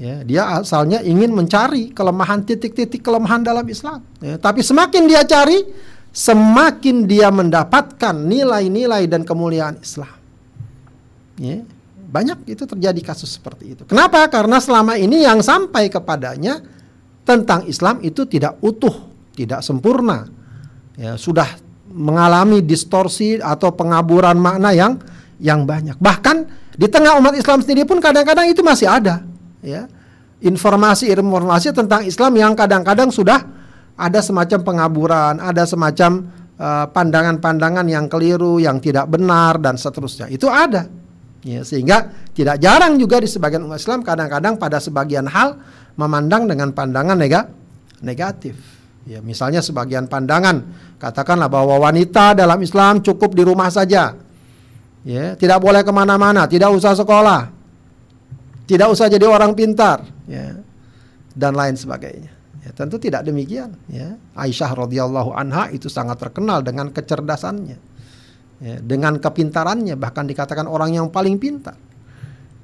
Ya, dia asalnya ingin mencari kelemahan titik-titik kelemahan dalam Islam. Ya, tapi semakin dia cari, semakin dia mendapatkan nilai-nilai dan kemuliaan Islam. Ya, banyak itu terjadi kasus seperti itu. Kenapa? Karena selama ini yang sampai kepadanya tentang Islam itu tidak utuh, tidak sempurna. Ya, sudah mengalami distorsi atau pengaburan makna yang yang banyak. Bahkan di tengah umat Islam sendiri pun kadang-kadang itu masih ada, ya. Informasi-informasi tentang Islam yang kadang-kadang sudah ada semacam pengaburan, ada semacam uh, pandangan-pandangan yang keliru, yang tidak benar dan seterusnya. Itu ada. Ya, sehingga tidak jarang juga di sebagian umat Islam kadang-kadang pada sebagian hal memandang dengan pandangan nega, negatif. Ya, misalnya sebagian pandangan katakanlah bahwa wanita dalam Islam cukup di rumah saja. Ya tidak boleh ke mana-mana tidak usah sekolah tidak usah jadi orang pintar ya dan lain sebagainya. Ya, tentu tidak demikian ya. Aisyah radhiyallahu anha itu sangat terkenal dengan kecerdasannya ya, dengan kepintarannya bahkan dikatakan orang yang paling pintar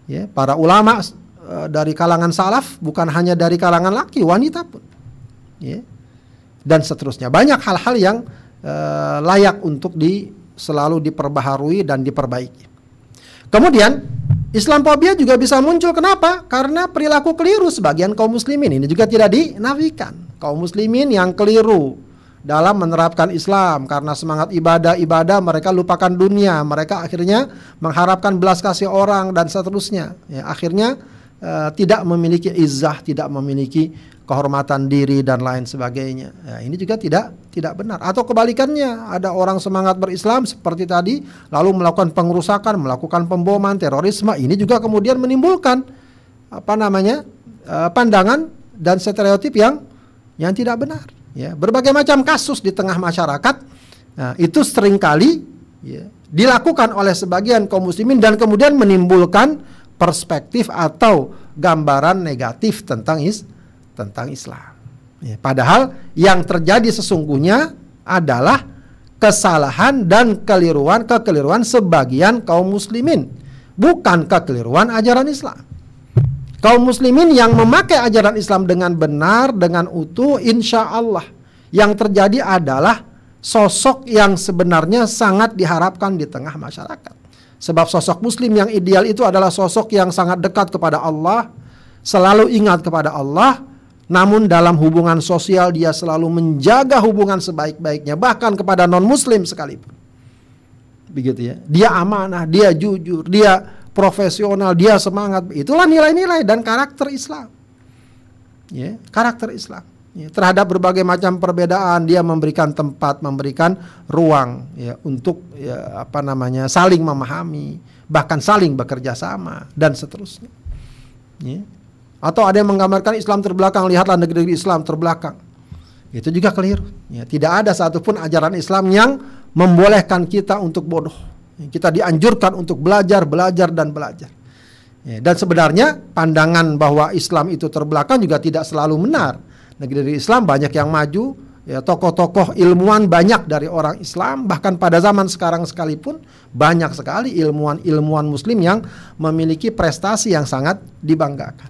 ya para ulama e, dari kalangan salaf bukan hanya dari kalangan laki wanita pun ya dan seterusnya banyak hal-hal yang e, layak untuk di selalu diperbaharui dan diperbaiki. Kemudian Islamophobia juga bisa muncul kenapa? Karena perilaku keliru sebagian kaum muslimin ini juga tidak dinafikan. Kaum muslimin yang keliru dalam menerapkan Islam karena semangat ibadah-ibadah mereka lupakan dunia, mereka akhirnya mengharapkan belas kasih orang dan seterusnya. Ya, akhirnya uh, tidak memiliki izah, tidak memiliki kehormatan diri dan lain sebagainya. Ya, ini juga tidak tidak benar. Atau kebalikannya, ada orang semangat berislam seperti tadi lalu melakukan pengerusakan, melakukan pemboman, terorisme, ini juga kemudian menimbulkan apa namanya? Eh, pandangan dan stereotip yang yang tidak benar, ya. Berbagai macam kasus di tengah masyarakat nah, itu sering kali ya, dilakukan oleh sebagian kaum muslimin dan kemudian menimbulkan perspektif atau gambaran negatif tentang is tentang Islam. Ya, padahal yang terjadi sesungguhnya adalah kesalahan dan keliruan kekeliruan sebagian kaum muslimin, bukan kekeliruan ajaran Islam. Kaum muslimin yang memakai ajaran Islam dengan benar, dengan utuh, insya Allah yang terjadi adalah sosok yang sebenarnya sangat diharapkan di tengah masyarakat. Sebab sosok muslim yang ideal itu adalah sosok yang sangat dekat kepada Allah, selalu ingat kepada Allah, namun dalam hubungan sosial dia selalu menjaga hubungan sebaik-baiknya bahkan kepada non-muslim sekalipun. Begitu ya. Dia amanah, dia jujur, dia profesional, dia semangat. Itulah nilai-nilai dan karakter Islam. Ya, karakter Islam. Ya, terhadap berbagai macam perbedaan dia memberikan tempat, memberikan ruang ya untuk ya apa namanya saling memahami, bahkan saling bekerja sama dan seterusnya. Ya. Atau ada yang menggambarkan Islam terbelakang, lihatlah negeri-negeri Islam terbelakang. Itu juga keliru. Ya, tidak ada satupun ajaran Islam yang membolehkan kita untuk bodoh. Kita dianjurkan untuk belajar, belajar, dan belajar. Ya, dan sebenarnya pandangan bahwa Islam itu terbelakang juga tidak selalu benar. Negeri Islam banyak yang maju, ya tokoh-tokoh ilmuwan banyak dari orang Islam bahkan pada zaman sekarang sekalipun banyak sekali ilmuwan-ilmuwan muslim yang memiliki prestasi yang sangat dibanggakan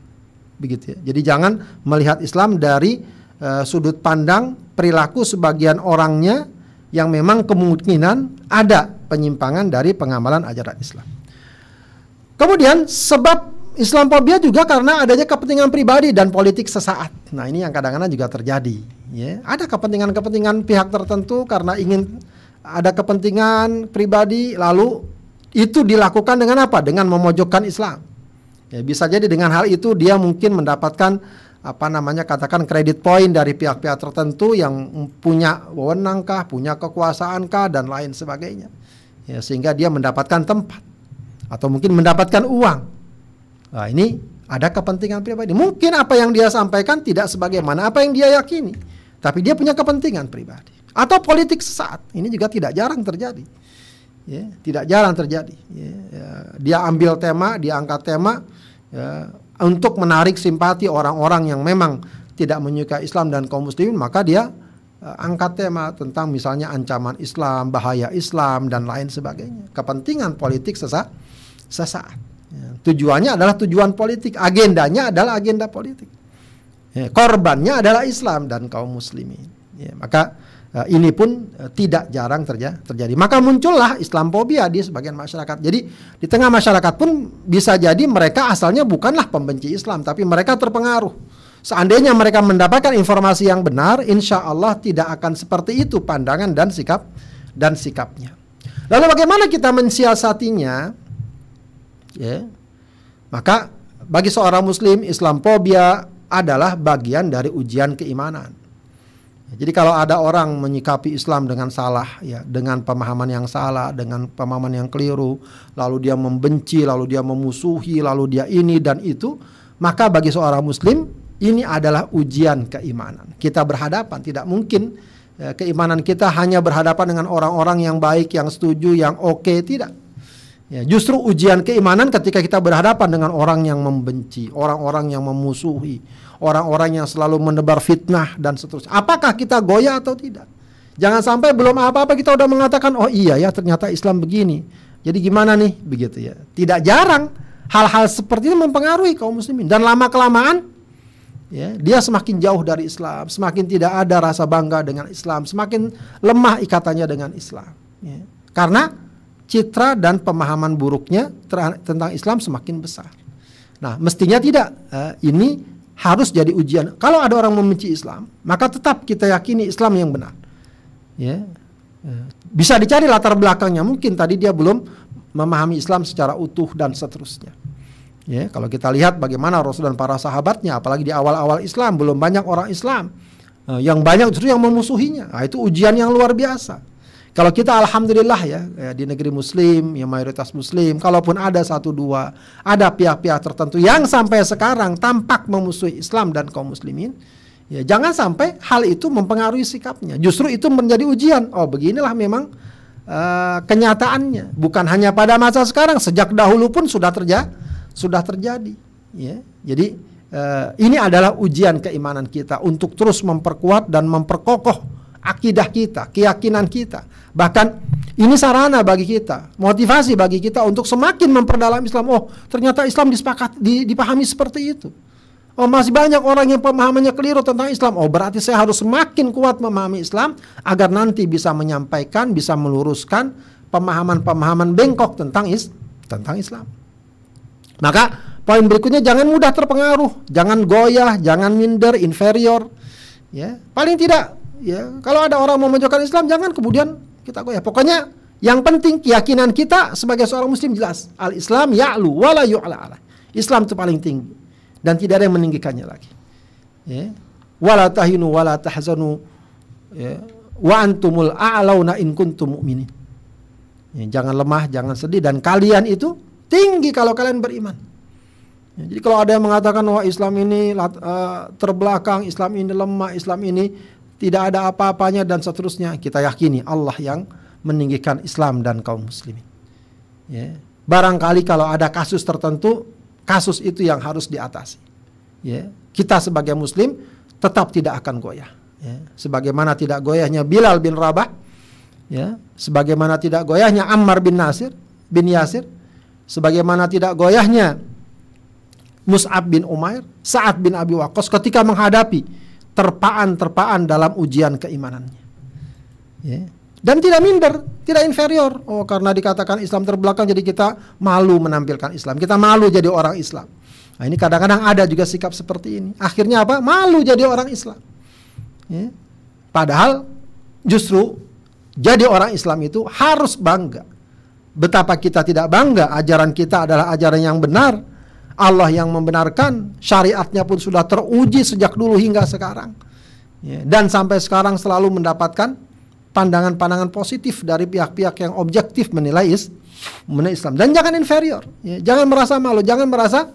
begitu ya. Jadi jangan melihat Islam dari uh, sudut pandang perilaku sebagian orangnya yang memang kemungkinan ada penyimpangan dari pengamalan ajaran Islam. Kemudian sebab Islamophobia juga karena adanya kepentingan pribadi dan politik sesaat. Nah ini yang kadang-kadang juga terjadi. Ya, ada kepentingan-kepentingan pihak tertentu karena ingin ada kepentingan pribadi lalu itu dilakukan dengan apa? Dengan memojokkan Islam. Ya, bisa jadi dengan hal itu dia mungkin mendapatkan apa namanya katakan kredit poin dari pihak-pihak tertentu yang punya wewenangkah, punya kekuasaankah dan lain sebagainya. Ya, sehingga dia mendapatkan tempat atau mungkin mendapatkan uang. Nah, ini ada kepentingan pribadi. Mungkin apa yang dia sampaikan tidak sebagaimana apa yang dia yakini, tapi dia punya kepentingan pribadi. Atau politik sesaat. Ini juga tidak jarang terjadi. Ya, tidak jarang terjadi. Ya, ya, dia ambil tema, dia angkat tema ya, untuk menarik simpati orang-orang yang memang tidak menyukai Islam dan kaum muslimin, maka dia uh, angkat tema tentang misalnya ancaman Islam, bahaya Islam dan lain sebagainya. Kepentingan politik sesaat, sesaat. Ya, tujuannya adalah tujuan politik, agendanya adalah agenda politik. Ya, korbannya adalah Islam dan kaum muslimin. Ya, maka uh, ini pun uh, tidak jarang terja terjadi. Maka muncullah Islamophobia di sebagian masyarakat. Jadi di tengah masyarakat pun bisa jadi mereka asalnya bukanlah pembenci Islam, tapi mereka terpengaruh. Seandainya mereka mendapatkan informasi yang benar, insya Allah tidak akan seperti itu pandangan dan sikap dan sikapnya. Lalu bagaimana kita mensiasatinya? Ya, maka bagi seorang Muslim, Islamophobia adalah bagian dari ujian keimanan. Jadi kalau ada orang menyikapi Islam dengan salah, ya, dengan pemahaman yang salah, dengan pemahaman yang keliru, lalu dia membenci, lalu dia memusuhi, lalu dia ini dan itu, maka bagi seorang Muslim ini adalah ujian keimanan. Kita berhadapan, tidak mungkin ya, keimanan kita hanya berhadapan dengan orang-orang yang baik, yang setuju, yang oke, okay, tidak. Ya, justru ujian keimanan ketika kita berhadapan dengan orang yang membenci, orang-orang yang memusuhi, orang-orang yang selalu menebar fitnah dan seterusnya. Apakah kita goyah atau tidak? Jangan sampai belum apa-apa kita udah mengatakan, oh iya ya ternyata Islam begini. Jadi gimana nih begitu ya? Tidak jarang hal-hal seperti ini mempengaruhi kaum muslimin dan lama kelamaan ya dia semakin jauh dari Islam, semakin tidak ada rasa bangga dengan Islam, semakin lemah ikatannya dengan Islam. Ya. Karena citra dan pemahaman buruknya tentang Islam semakin besar. Nah, mestinya tidak. Uh, ini harus jadi ujian. Kalau ada orang membenci Islam, maka tetap kita yakini Islam yang benar. Ya. Uh, bisa dicari latar belakangnya. Mungkin tadi dia belum memahami Islam secara utuh dan seterusnya. Ya, kalau kita lihat bagaimana Rasul dan para sahabatnya, apalagi di awal-awal Islam belum banyak orang Islam, uh, yang banyak justru yang memusuhinya. Nah, itu ujian yang luar biasa. Kalau kita alhamdulillah ya, ya di negeri muslim, yang mayoritas muslim, kalaupun ada satu dua, ada pihak-pihak tertentu yang sampai sekarang tampak memusuhi Islam dan kaum muslimin, ya jangan sampai hal itu mempengaruhi sikapnya. Justru itu menjadi ujian. Oh, beginilah memang uh, kenyataannya. Bukan hanya pada masa sekarang, sejak dahulu pun sudah terjadi, sudah terjadi, ya. Jadi uh, ini adalah ujian keimanan kita untuk terus memperkuat dan memperkokoh akidah kita, keyakinan kita. Bahkan ini sarana bagi kita, motivasi bagi kita untuk semakin memperdalam Islam. Oh, ternyata Islam disepakati, dipahami seperti itu. Oh, masih banyak orang yang pemahamannya keliru tentang Islam. Oh, berarti saya harus semakin kuat memahami Islam agar nanti bisa menyampaikan, bisa meluruskan pemahaman-pemahaman bengkok tentang is tentang Islam. Maka poin berikutnya jangan mudah terpengaruh, jangan goyah, jangan minder, inferior. Ya, paling tidak ya kalau ada orang memojokkan Islam jangan kemudian kita goyah. Pokoknya yang penting keyakinan kita sebagai seorang muslim jelas. Al-Islam ya'lu wala yu'la ala. Islam itu paling tinggi dan tidak ada yang meninggikannya lagi. Ya. Wala tahinu wala tahzanu ya. wa antumul a'launa in kuntum mu'minin. Ya, jangan lemah, jangan sedih dan kalian itu tinggi kalau kalian beriman. Ya, jadi kalau ada yang mengatakan wah Islam ini uh, terbelakang, Islam ini lemah, Islam ini tidak ada apa-apanya dan seterusnya. Kita yakini Allah yang meninggikan Islam dan kaum muslimin. Ya. Barangkali kalau ada kasus tertentu, kasus itu yang harus diatasi. Ya. Kita sebagai muslim tetap tidak akan goyah. Ya. Sebagaimana tidak goyahnya Bilal bin Rabah, ya. sebagaimana tidak goyahnya Ammar bin Nasir bin Yasir, sebagaimana tidak goyahnya Mus'ab bin Umair, Sa'ad bin Abi Waqqas ketika menghadapi terpaan-terpaan dalam ujian keimanannya. Ya. Dan tidak minder, tidak inferior. Oh, karena dikatakan Islam terbelakang jadi kita malu menampilkan Islam. Kita malu jadi orang Islam. Nah, ini kadang-kadang ada juga sikap seperti ini. Akhirnya apa? Malu jadi orang Islam. Ya. Padahal justru jadi orang Islam itu harus bangga. Betapa kita tidak bangga, ajaran kita adalah ajaran yang benar Allah yang membenarkan, syariatnya pun sudah teruji sejak dulu hingga sekarang. Ya, dan sampai sekarang selalu mendapatkan pandangan-pandangan positif dari pihak-pihak yang objektif menilai, is, menilai Islam. Dan jangan inferior, ya, jangan merasa malu, jangan merasa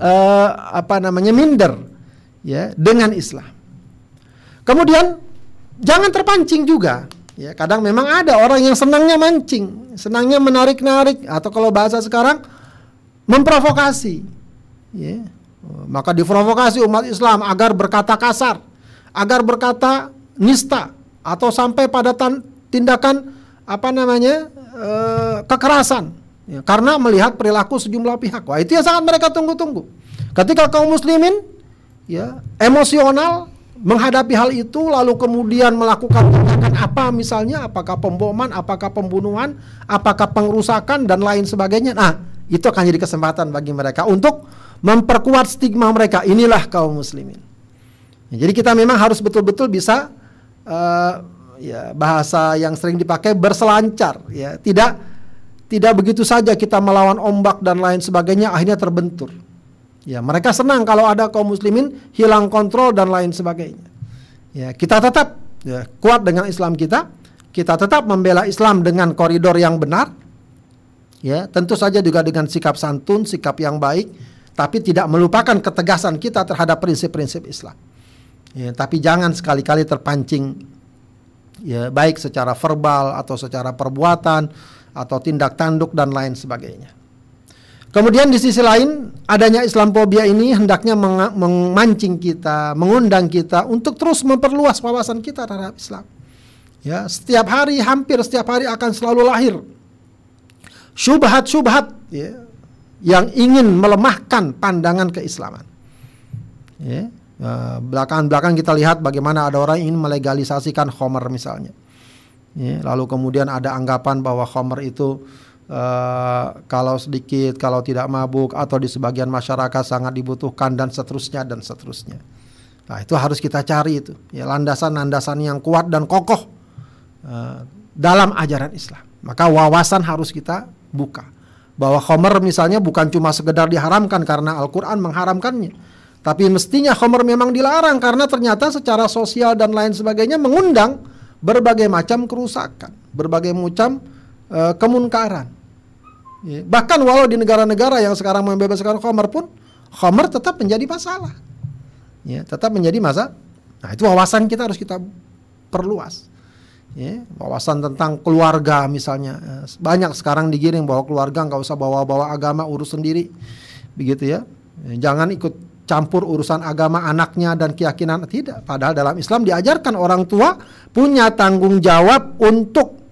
uh, apa namanya minder ya dengan Islam. Kemudian jangan terpancing juga. Ya, kadang memang ada orang yang senangnya mancing, senangnya menarik-narik atau kalau bahasa sekarang memprovokasi. Ya. Maka diprovokasi umat Islam agar berkata kasar, agar berkata nista atau sampai pada tindakan apa namanya e, kekerasan ya, karena melihat perilaku sejumlah pihak. Wah itu yang sangat mereka tunggu-tunggu. Ketika kaum muslimin ya emosional menghadapi hal itu lalu kemudian melakukan tindakan apa misalnya apakah pemboman, apakah pembunuhan, apakah pengrusakan dan lain sebagainya. Nah, itu akan jadi kesempatan bagi mereka untuk memperkuat stigma mereka. Inilah kaum muslimin. Ya, jadi kita memang harus betul-betul bisa uh, ya bahasa yang sering dipakai berselancar ya, tidak tidak begitu saja kita melawan ombak dan lain sebagainya akhirnya terbentur. Ya, mereka senang kalau ada kaum muslimin hilang kontrol dan lain sebagainya. Ya, kita tetap ya, kuat dengan Islam kita, kita tetap membela Islam dengan koridor yang benar. Ya, tentu saja juga dengan sikap santun, sikap yang baik, tapi tidak melupakan ketegasan kita terhadap prinsip-prinsip Islam. Ya, tapi jangan sekali-kali terpancing ya baik secara verbal atau secara perbuatan atau tindak tanduk dan lain sebagainya. Kemudian di sisi lain adanya Islamophobia ini hendaknya memancing kita, mengundang kita untuk terus memperluas wawasan kita terhadap Islam. Ya, setiap hari hampir setiap hari akan selalu lahir syubhat-syubhat ya, yang ingin melemahkan pandangan keislaman. Ya, eh, belakangan-belakangan kita lihat bagaimana ada orang ingin melegalisasikan Homer misalnya. Ya, lalu kemudian ada anggapan bahwa Homer itu Uh, kalau sedikit, kalau tidak mabuk atau di sebagian masyarakat sangat dibutuhkan dan seterusnya dan seterusnya. Nah itu harus kita cari itu ya landasan-landasan yang kuat dan kokoh uh, dalam ajaran Islam. Maka wawasan harus kita buka bahwa Homer misalnya bukan cuma sekedar diharamkan karena Al-Quran mengharamkannya. Tapi mestinya Homer memang dilarang karena ternyata secara sosial dan lain sebagainya mengundang berbagai macam kerusakan, berbagai macam uh, kemunkaran. Ya. Bahkan walau di negara-negara yang sekarang membebaskan khamar pun khamar tetap menjadi masalah. Ya, tetap menjadi masalah. Nah, itu wawasan kita harus kita perluas. Ya, wawasan tentang keluarga misalnya. Eh, banyak sekarang digiring bahwa keluarga nggak usah bawa-bawa agama urus sendiri. Begitu ya. ya. Jangan ikut campur urusan agama anaknya dan keyakinan tidak. Padahal dalam Islam diajarkan orang tua punya tanggung jawab untuk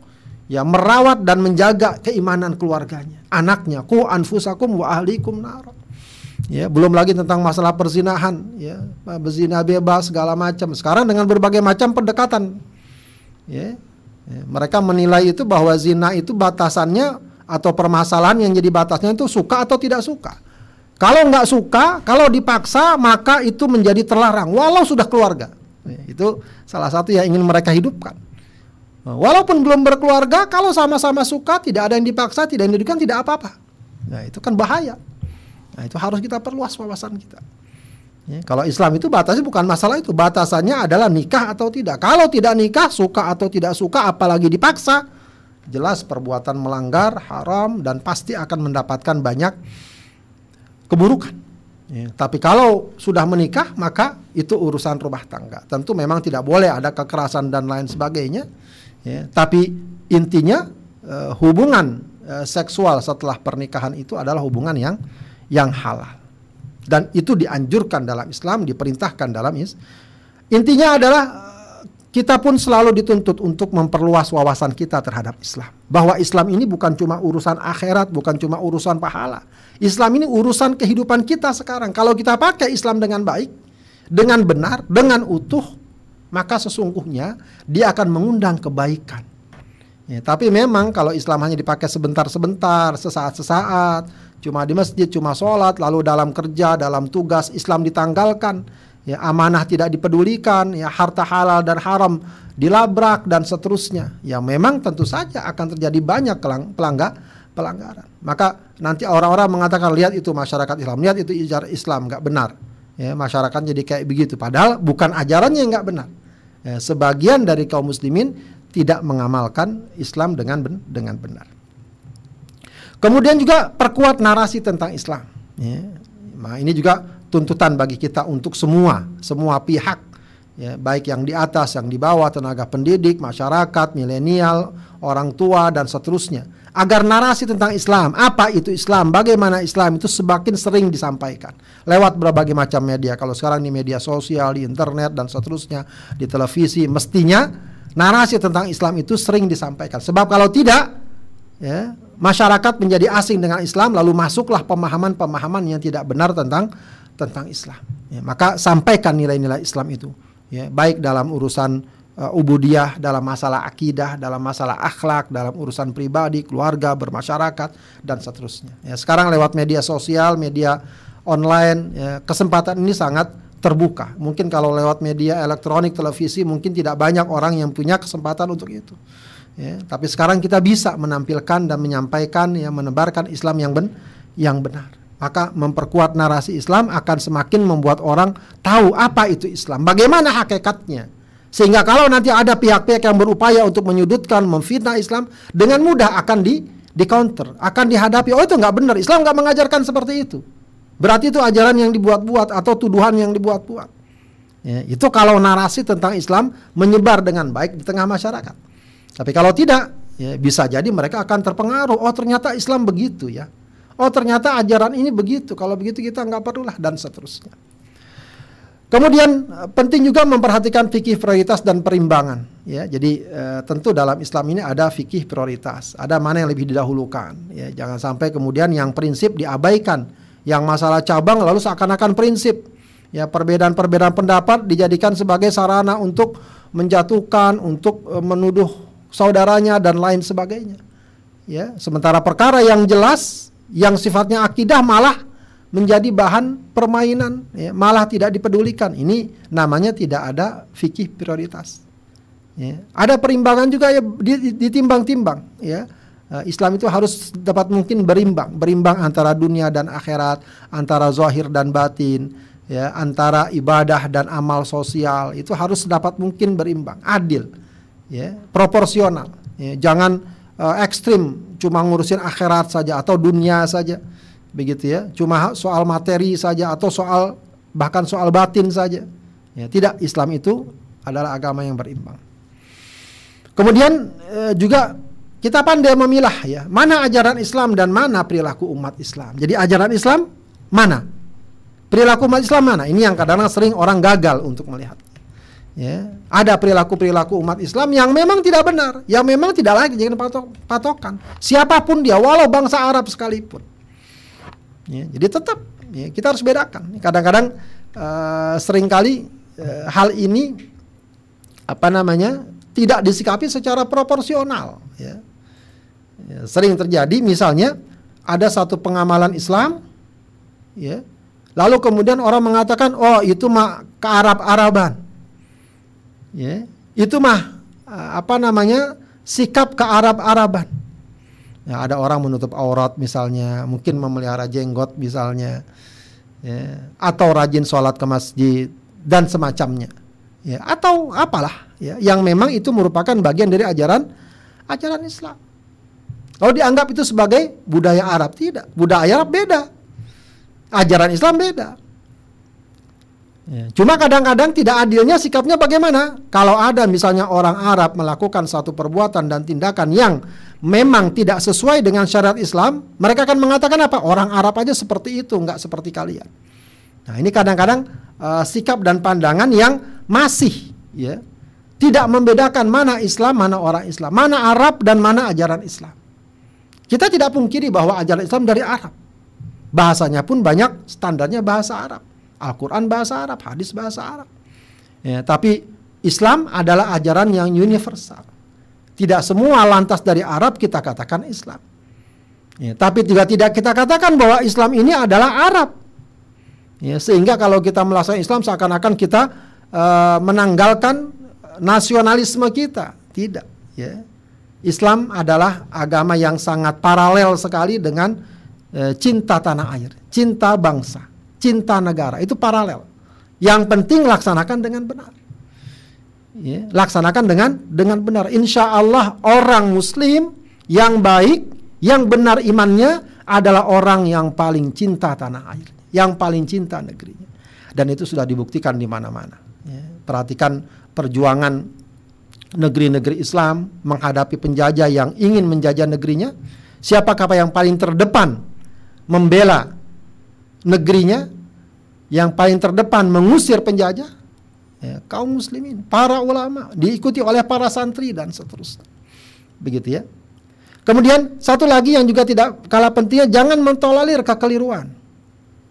ya merawat dan menjaga keimanan keluarganya, anaknya, ku anfusakum wa ahlikum nar. Ya, belum lagi tentang masalah perzinahan, ya, berzina bebas segala macam. Sekarang dengan berbagai macam pendekatan. Ya, ya, mereka menilai itu bahwa zina itu batasannya atau permasalahan yang jadi batasnya itu suka atau tidak suka. Kalau nggak suka, kalau dipaksa maka itu menjadi terlarang walau sudah keluarga. Ya, itu salah satu yang ingin mereka hidupkan. Walaupun belum berkeluarga, kalau sama-sama suka, tidak ada yang dipaksa, tidak yang didikan, tidak apa-apa. Nah itu kan bahaya. Nah itu harus kita perluas wawasan kita. Ya, kalau Islam itu batasnya bukan masalah itu, batasannya adalah nikah atau tidak. Kalau tidak nikah, suka atau tidak suka, apalagi dipaksa, jelas perbuatan melanggar, haram, dan pasti akan mendapatkan banyak keburukan. Ya, tapi kalau sudah menikah, maka itu urusan rumah tangga. Tentu memang tidak boleh ada kekerasan dan lain sebagainya. Ya, tapi intinya uh, hubungan uh, seksual setelah pernikahan itu adalah hubungan yang yang halal. Dan itu dianjurkan dalam Islam, diperintahkan dalam is. Intinya adalah kita pun selalu dituntut untuk memperluas wawasan kita terhadap Islam. Bahwa Islam ini bukan cuma urusan akhirat, bukan cuma urusan pahala. Islam ini urusan kehidupan kita sekarang. Kalau kita pakai Islam dengan baik, dengan benar, dengan utuh, maka sesungguhnya dia akan mengundang kebaikan. Ya, tapi memang kalau Islam hanya dipakai sebentar-sebentar, sesaat-sesaat, cuma di masjid, cuma sholat, lalu dalam kerja, dalam tugas Islam ditanggalkan, ya amanah tidak dipedulikan, ya harta halal dan haram dilabrak dan seterusnya. Ya memang tentu saja akan terjadi banyak pelanggar pelanggaran. Maka nanti orang-orang mengatakan lihat itu masyarakat Islam, lihat itu ijar Islam nggak benar. Ya, masyarakat jadi kayak begitu. Padahal bukan ajarannya yang nggak benar ya, sebagian dari kaum muslimin tidak mengamalkan Islam dengan ben dengan benar. Kemudian juga perkuat narasi tentang Islam. Ya. Nah, ini juga tuntutan bagi kita untuk semua, semua pihak, ya, baik yang di atas, yang di bawah, tenaga pendidik, masyarakat, milenial, orang tua dan seterusnya agar narasi tentang Islam, apa itu Islam, bagaimana Islam itu semakin sering disampaikan lewat berbagai macam media. Kalau sekarang di media sosial, di internet dan seterusnya, di televisi, mestinya narasi tentang Islam itu sering disampaikan. Sebab kalau tidak, ya, masyarakat menjadi asing dengan Islam lalu masuklah pemahaman-pemahaman yang tidak benar tentang tentang Islam. Ya, maka sampaikan nilai-nilai Islam itu. ya, baik dalam urusan uh, ubudiyah, dalam masalah akidah, dalam masalah akhlak, dalam urusan pribadi, keluarga, bermasyarakat dan seterusnya. Ya, sekarang lewat media sosial, media online, ya, kesempatan ini sangat terbuka. Mungkin kalau lewat media elektronik, televisi, mungkin tidak banyak orang yang punya kesempatan untuk itu. Ya, tapi sekarang kita bisa menampilkan dan menyampaikan, ya, menebarkan Islam yang ben, yang benar. Maka memperkuat narasi Islam akan semakin membuat orang tahu apa itu Islam, bagaimana hakikatnya. Sehingga kalau nanti ada pihak-pihak yang berupaya untuk menyudutkan, memfitnah Islam, dengan mudah akan di di counter, akan dihadapi. Oh itu nggak benar, Islam nggak mengajarkan seperti itu. Berarti itu ajaran yang dibuat-buat atau tuduhan yang dibuat-buat. Ya, itu kalau narasi tentang Islam menyebar dengan baik di tengah masyarakat. Tapi kalau tidak, ya, bisa jadi mereka akan terpengaruh. Oh ternyata Islam begitu ya. Oh ternyata ajaran ini begitu. Kalau begitu kita nggak perlulah dan seterusnya. Kemudian eh, penting juga memperhatikan fikih prioritas dan perimbangan. Ya, jadi e, tentu dalam Islam ini ada fikih prioritas. Ada mana yang lebih didahulukan. Ya, jangan sampai kemudian yang prinsip diabaikan, yang masalah cabang lalu seakan-akan prinsip. Ya, perbedaan-perbedaan pendapat dijadikan sebagai sarana untuk menjatuhkan, untuk e, menuduh saudaranya dan lain sebagainya. Ya, sementara perkara yang jelas yang sifatnya akidah malah menjadi bahan permainan, ya, malah tidak dipedulikan. Ini namanya tidak ada fikih prioritas. Ya. Ada perimbangan juga ya ditimbang-timbang. Ya. Eh, Islam itu harus dapat mungkin berimbang, berimbang antara dunia dan akhirat, antara zahir dan batin, ya, antara ibadah dan amal sosial itu harus dapat mungkin berimbang, adil, ya, proporsional. Ya. Jangan uh, ekstrim, cuma ngurusin akhirat saja atau dunia saja begitu ya. Cuma soal materi saja atau soal bahkan soal batin saja. Ya tidak Islam itu adalah agama yang berimbang. Kemudian eh, juga kita pandai memilah ya. Mana ajaran Islam dan mana perilaku umat Islam? Jadi ajaran Islam mana? Perilaku umat Islam mana? Ini yang kadang-kadang sering orang gagal untuk melihat ya ada perilaku perilaku umat Islam yang memang tidak benar yang memang tidak lagi jadi patokan siapa pun dia walau bangsa Arab sekalipun Ya, jadi tetap ya, kita harus bedakan. Kadang-kadang uh, sering kali uh, hal ini apa namanya tidak disikapi secara proporsional. Ya. Ya, sering terjadi misalnya ada satu pengamalan Islam, ya, lalu kemudian orang mengatakan oh itu mah ke Arab Araban, ya, itu mah apa namanya sikap ke Arab Araban. Ya, ada orang menutup aurat misalnya, mungkin memelihara jenggot misalnya, ya, atau rajin sholat ke masjid dan semacamnya, ya, atau apalah, ya, yang memang itu merupakan bagian dari ajaran ajaran Islam. Kalau dianggap itu sebagai budaya Arab, tidak. Budaya Arab beda, ajaran Islam beda. Ya. Cuma kadang-kadang tidak adilnya sikapnya bagaimana? Kalau ada misalnya orang Arab melakukan satu perbuatan dan tindakan yang memang tidak sesuai dengan syariat Islam, mereka akan mengatakan apa? Orang Arab aja seperti itu, nggak seperti kalian. Nah ini kadang-kadang uh, sikap dan pandangan yang masih ya tidak membedakan mana Islam, mana orang Islam, mana Arab dan mana ajaran Islam. Kita tidak pungkiri bahwa ajaran Islam dari Arab. Bahasanya pun banyak standarnya bahasa Arab. Al-Quran bahasa Arab, hadis bahasa Arab. Ya, tapi Islam adalah ajaran yang universal. Tidak semua lantas dari Arab kita katakan Islam. Ya, tapi juga tidak kita katakan bahwa Islam ini adalah Arab. Ya, sehingga kalau kita melaksanakan Islam seakan-akan kita uh, menanggalkan nasionalisme kita. Tidak. Ya. Islam adalah agama yang sangat paralel sekali dengan uh, cinta tanah air, cinta bangsa cinta negara itu paralel. Yang penting laksanakan dengan benar. Ya, laksanakan dengan dengan benar. Insya Allah orang Muslim yang baik, yang benar imannya adalah orang yang paling cinta tanah air, yang paling cinta negerinya. Dan itu sudah dibuktikan di mana-mana. Ya, perhatikan perjuangan negeri-negeri Islam menghadapi penjajah yang ingin menjajah negerinya. Siapakah yang paling terdepan membela negerinya yang paling terdepan mengusir penjajah ya, kaum muslimin, para ulama, diikuti oleh para santri dan seterusnya. Begitu ya. Kemudian satu lagi yang juga tidak kalah pentingnya jangan mentolerir kekeliruan.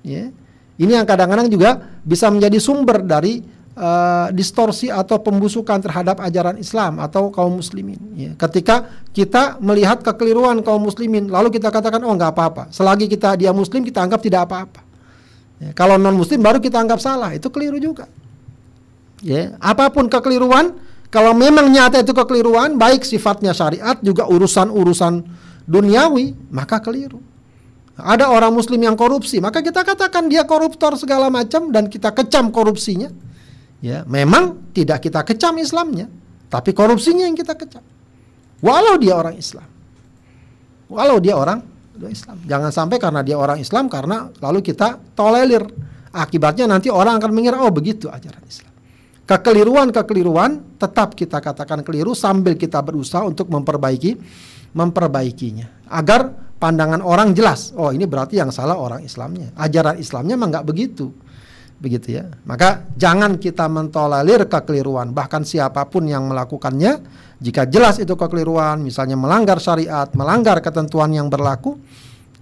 Ya. Ini yang kadang-kadang juga bisa menjadi sumber dari uh, distorsi atau pembusukan terhadap ajaran Islam atau kaum muslimin. Ya. Ketika kita melihat kekeliruan kaum muslimin, lalu kita katakan oh nggak apa-apa. Selagi kita dia muslim kita anggap tidak apa-apa. Ya. Kalau non muslim baru kita anggap salah, itu keliru juga. Ya, apa pun kekeliruan, kalau memang nyata itu kekeliruan, baik sifatnya syariat juga urusan-urusan duniawi, maka keliru. Ada orang muslim yang korupsi, maka kita katakan dia koruptor segala macam dan kita kecam korupsinya Ya, memang tidak kita kecam Islamnya, tapi korupsinya yang kita kecam. Walau dia orang Islam. Walau dia orang Islam. Jangan sampai karena dia orang Islam karena lalu kita tolerir. Akibatnya nanti orang akan mengira oh begitu ajaran Islam. Kekeliruan-kekeliruan tetap kita katakan keliru sambil kita berusaha untuk memperbaiki memperbaikinya agar pandangan orang jelas. Oh, ini berarti yang salah orang Islamnya. Ajaran Islamnya memang nggak begitu begitu ya. Maka jangan kita mentolerir kekeliruan bahkan siapa pun yang melakukannya jika jelas itu kekeliruan misalnya melanggar syariat, melanggar ketentuan yang berlaku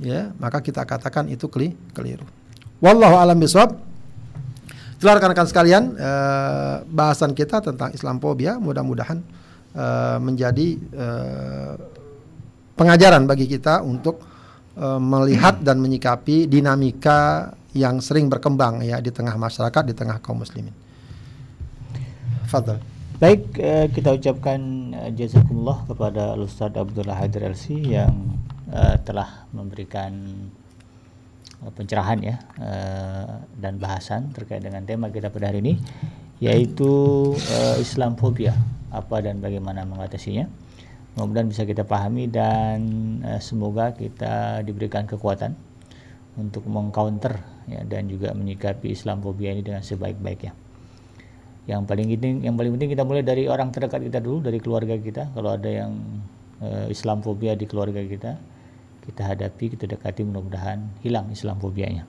ya, maka kita katakan itu keliru. Wallahu alam bisawab. Itulah rekan-rekan sekalian eh, bahasan kita tentang Islamophobia mudah-mudahan eh, menjadi eh, pengajaran bagi kita untuk eh, melihat dan menyikapi dinamika yang sering berkembang ya di tengah masyarakat, di tengah kaum muslimin. Fadal. Baik, eh, kita ucapkan eh, jazakumullah kepada Ustaz Abdullah Hadir LC yang eh, telah memberikan eh, pencerahan ya eh, dan bahasan terkait dengan tema kita pada hari ini yaitu eh, Islamfobia apa dan bagaimana mengatasinya. Mudah-mudahan bisa kita pahami dan eh, semoga kita diberikan kekuatan untuk mengcounter ya, dan juga menyikapi Islamofobia ini dengan sebaik-baiknya. Yang paling penting, yang paling penting kita mulai dari orang terdekat kita dulu, dari keluarga kita. Kalau ada yang uh, Islamofobia di keluarga kita, kita hadapi, kita dekati, mudah-mudahan hilang Islamofobianya.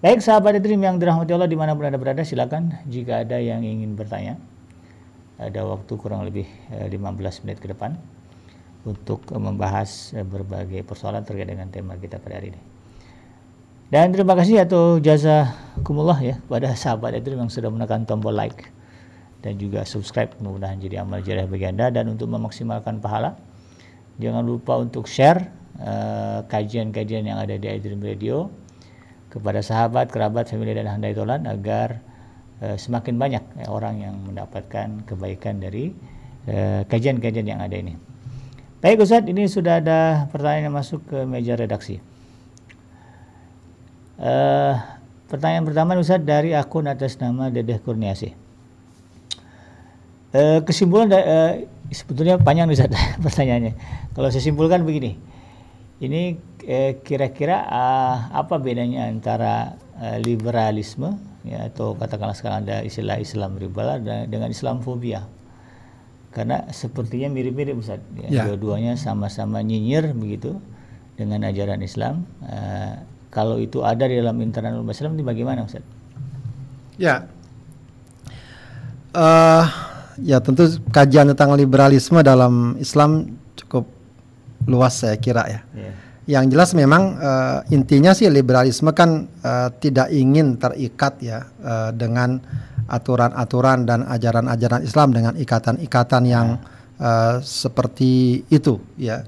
Baik sahabat Dream yang dirahmati Allah di mana pun anda berada silakan jika ada yang ingin bertanya ada waktu kurang lebih 15 eh, menit ke depan untuk membahas eh, berbagai persoalan terkait dengan tema kita pada hari ini. Dan terima kasih atau jasa kumullah ya pada sahabat itu yang sudah menekan tombol like dan juga subscribe mudah-mudahan jadi amal jariah bagi Anda dan untuk memaksimalkan pahala jangan lupa untuk share eh, kajian-kajian uh, yang ada di iDream Radio kepada sahabat, kerabat, family dan handai tolan agar semakin banyak ya, orang yang mendapatkan kebaikan dari eh, kajian-kajian yang ada ini. Baik Ustaz, ini sudah ada pertanyaan yang masuk ke meja redaksi. Uh, pertanyaan pertama Ustaz dari akun atas nama Dedeh Kurniasi. Uh, kesimpulan uh, sebetulnya panjang Ustaz <laughs> pertanyaannya. Kalau saya simpulkan begini. Ini kira-kira uh, apa bedanya antara uh, liberalisme ya atau katakanlah sekarang ada istilah Islam liberal dengan Islamfobia. Karena sepertinya mirip-mirip Ustaz. Ya, ya. Dua-duanya sama-sama nyinyir begitu dengan ajaran Islam. Uh, kalau itu ada di dalam internal umat Islam ini bagaimana Ustaz? Ya. Uh, ya tentu kajian tentang liberalisme dalam Islam cukup luas saya kira ya. Yeah. Yang jelas memang uh, intinya sih liberalisme kan uh, tidak ingin terikat ya uh, dengan aturan-aturan dan ajaran-ajaran Islam dengan ikatan-ikatan yang uh, seperti itu ya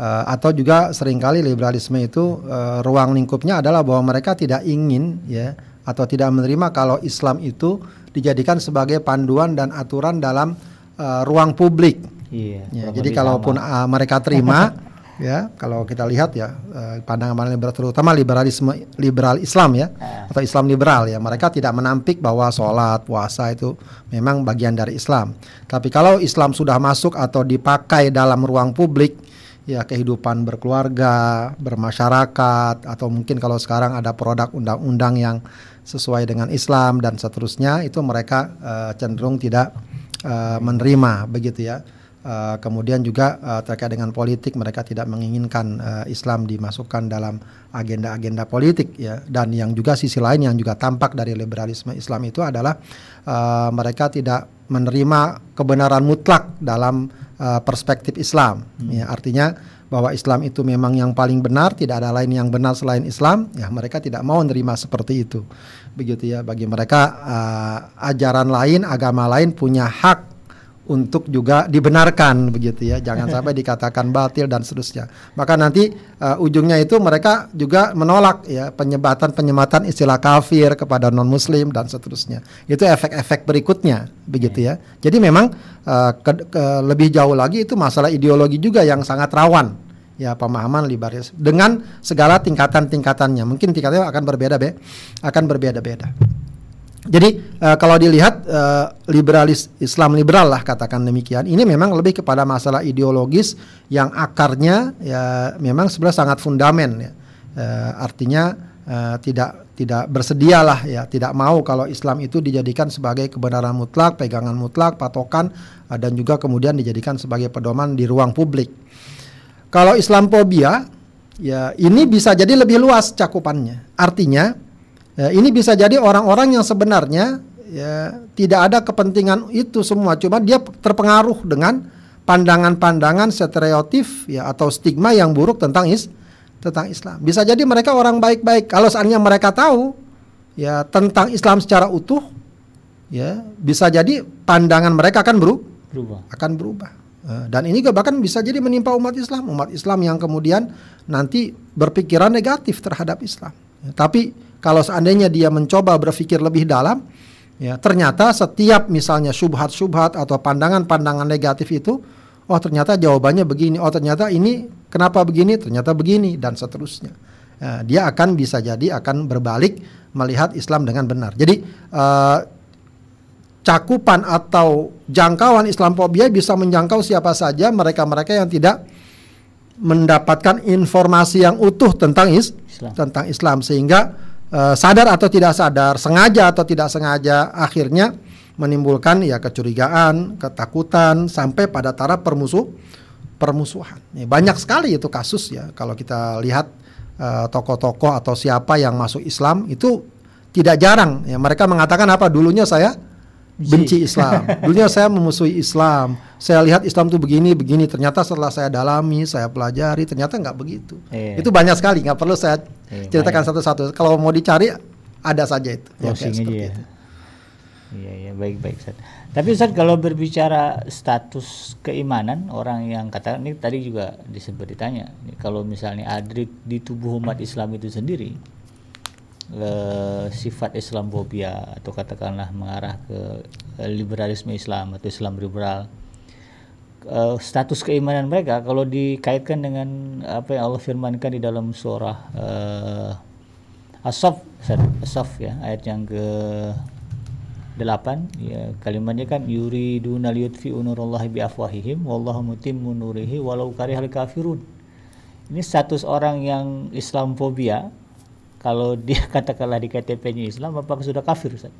uh, atau juga sering kali liberalisme itu uh, ruang lingkupnya adalah bahwa mereka tidak ingin ya atau tidak menerima kalau Islam itu dijadikan sebagai panduan dan aturan dalam uh, ruang publik. Iya. Ya, jadi kalaupun uh, mereka terima <laughs> ya kalau kita lihat ya pandangan liberal terutama liberalisme liberal Islam ya atau Islam liberal ya mereka tidak menampik bahwa sholat puasa itu memang bagian dari Islam tapi kalau Islam sudah masuk atau dipakai dalam ruang publik ya kehidupan berkeluarga, bermasyarakat atau mungkin kalau sekarang ada produk undang-undang yang sesuai dengan Islam dan seterusnya itu mereka uh, cenderung tidak uh, menerima begitu ya. Uh, kemudian juga uh, terkait dengan politik mereka tidak menginginkan uh, Islam dimasukkan dalam agenda-agenda politik ya dan yang juga sisi lain yang juga tampak dari liberalisme Islam itu adalah uh, mereka tidak menerima kebenaran mutlak dalam uh, perspektif Islam. Hmm. Ya, artinya bahwa Islam itu memang yang paling benar, tidak ada lain yang benar selain Islam. Ya, mereka tidak mau menerima seperti itu. begitu ya bagi mereka uh, ajaran lain agama lain punya hak untuk juga dibenarkan begitu ya. Jangan <laughs> sampai dikatakan batil dan seterusnya. Maka nanti uh, ujungnya itu mereka juga menolak ya penyebatan penyematan istilah kafir kepada non muslim dan seterusnya. Itu efek-efek berikutnya begitu ya. Jadi memang uh, ke, ke, lebih jauh lagi itu masalah ideologi juga yang sangat rawan ya pemahaman liberis dengan segala tingkatan-tingkatannya. Mungkin tingkatnya akan berbeda be. Akan berbeda-beda jadi uh, kalau dilihat uh, liberalis Islam liberal lah katakan demikian, ini memang lebih kepada masalah ideologis yang akarnya ya memang sebenarnya sangat fundamen ya. Uh, artinya uh, tidak tidak bersedialah ya, tidak mau kalau Islam itu dijadikan sebagai kebenaran mutlak, pegangan mutlak, patokan uh, dan juga kemudian dijadikan sebagai pedoman di ruang publik. Kalau Islamophobia ya ini bisa jadi lebih luas cakupannya. Artinya Ya, ini bisa jadi orang-orang yang sebenarnya ya tidak ada kepentingan itu semua, cuma dia terpengaruh dengan pandangan-pandangan stereotif ya atau stigma yang buruk tentang is tentang Islam. Bisa jadi mereka orang baik-baik. Kalau seandainya mereka tahu ya tentang Islam secara utuh, ya bisa jadi pandangan mereka akan berubah. Akan berubah. Eh, dan ini bahkan bisa jadi menimpa umat Islam, umat Islam yang kemudian nanti berpikiran negatif terhadap Islam. Ya, tapi kalau seandainya dia mencoba berpikir lebih dalam, ya ternyata setiap misalnya subhat-subhat atau pandangan-pandangan negatif itu, oh ternyata jawabannya begini, oh ternyata ini kenapa begini, ternyata begini dan seterusnya. Ya, dia akan bisa jadi akan berbalik melihat Islam dengan benar. Jadi uh, cakupan atau jangkauan Islamophobia bisa menjangkau siapa saja mereka-mereka yang tidak mendapatkan informasi yang utuh tentang is Islam. tentang Islam sehingga uh, sadar atau tidak sadar, sengaja atau tidak sengaja, akhirnya menimbulkan ya kecurigaan, ketakutan sampai pada taraf permusuh permusuhan. Ya, banyak sekali itu kasus ya. Kalau kita lihat uh, tokoh-tokoh atau siapa yang masuk Islam itu tidak jarang. Ya mereka mengatakan apa? Dulunya saya benci Islam. Dulunya saya memusuhi Islam. Saya lihat Islam tuh begini begini. Ternyata setelah saya dalami, saya pelajari, ternyata nggak begitu. Iya. Itu banyak sekali. Nggak perlu saya iya, ceritakan satu-satu. Kalau mau dicari ada saja itu. Ya, seperti ya. itu. Iya, iya, baik, baik, Ustaz. Tapi Ustaz kalau berbicara status keimanan orang yang kata ini tadi juga disebut ditanya, kalau misalnya adrik di tubuh umat Islam itu sendiri, uh, sifat Islamophobia atau katakanlah mengarah ke uh, liberalisme Islam atau Islam liberal. Uh, status keimanan mereka kalau dikaitkan dengan apa yang Allah firmankan di dalam surah uh, As-Saff As-Saff ya ayat yang ke 8 ya kalimatnya kan yuriduna liyutfi'u nurallahi bi afwahihim wallahu mutimmu nurihi walau karihal kafirun. Ini status orang yang Islamfobia kalau dia <laughs> katakanlah di KTP-nya Islam apakah sudah kafir Ustaz?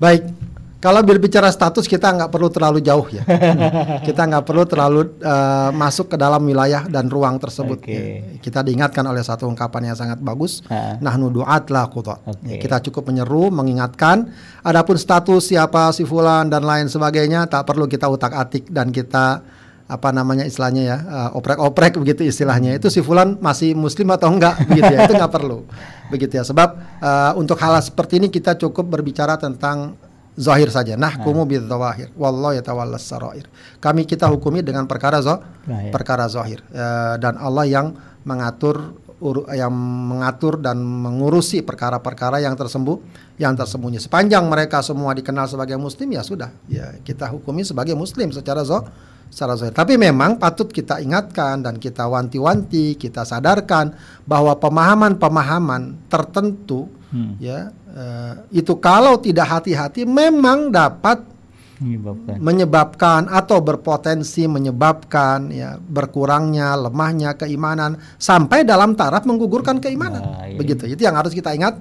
Baik, kalau berbicara status kita nggak perlu terlalu jauh ya. <laughs> kita nggak perlu terlalu uh, masuk ke dalam wilayah dan ruang tersebut. Okay. Ya. Kita diingatkan oleh satu ungkapan yang sangat bagus. Nah nuduat lah Okay. Ya, kita cukup menyeru, mengingatkan. Adapun status siapa si fulan dan lain sebagainya tak perlu kita utak-atik dan kita apa namanya istilahnya ya uh, oprek-oprek begitu istilahnya. Itu si fulan masih muslim atau enggak begitu ya. Itu nggak perlu begitu ya. Sebab uh, untuk hal seperti ini kita cukup berbicara tentang zahir saja. Nah. kumu bil zawahir wallahu yatawallas sarair. Kami kita hukumi dengan perkara zo perkara zahir. Uh, dan Allah yang mengatur yang mengatur dan mengurusi perkara-perkara yang tersembunyi yang tersembunyi. Sepanjang mereka semua dikenal sebagai muslim ya sudah. Ya kita hukumi sebagai muslim secara zo secara zahir. Tapi memang patut kita ingatkan dan kita wanti-wanti, kita sadarkan bahwa pemahaman-pemahaman tertentu hmm. ya uh, itu kalau tidak hati-hati memang dapat menyebabkan. menyebabkan atau berpotensi menyebabkan ya berkurangnya lemahnya keimanan sampai dalam taraf menggugurkan keimanan. Nah, iya. Begitu. Itu yang harus kita ingat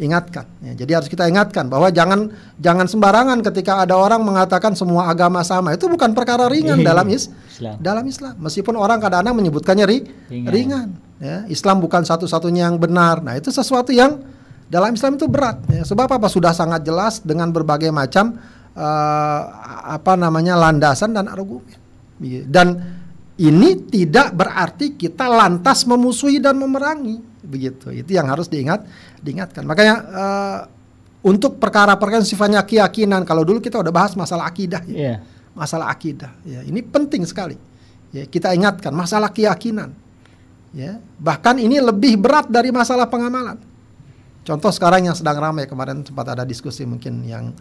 ingatkan. Ya, jadi harus kita ingatkan bahwa jangan jangan sembarangan ketika ada orang mengatakan semua agama sama. Itu bukan perkara ringan dalam is, Islam. dalam Islam. Meskipun orang kadang-kadang menyebutkannya ri, ringan. ringan ya, Islam bukan satu-satunya yang benar. Nah, itu sesuatu yang dalam Islam itu berat. Ya. Sebab apa? Sudah sangat jelas dengan berbagai macam uh, apa namanya landasan dan argumen. Iya. Dan ini tidak berarti kita lantas memusuhi dan memerangi begitu. Itu yang harus diingat diingatkan. Makanya uh, untuk perkara-perkara sifatnya keyakinan. Kalau dulu kita udah bahas masalah akidah, ya. Iya. masalah akidah. Ya, ini penting sekali. Ya, kita ingatkan masalah keyakinan. Ya, bahkan ini lebih berat dari masalah pengamalan. Contoh sekarang yang sedang ramai kemarin sempat ada diskusi mungkin yang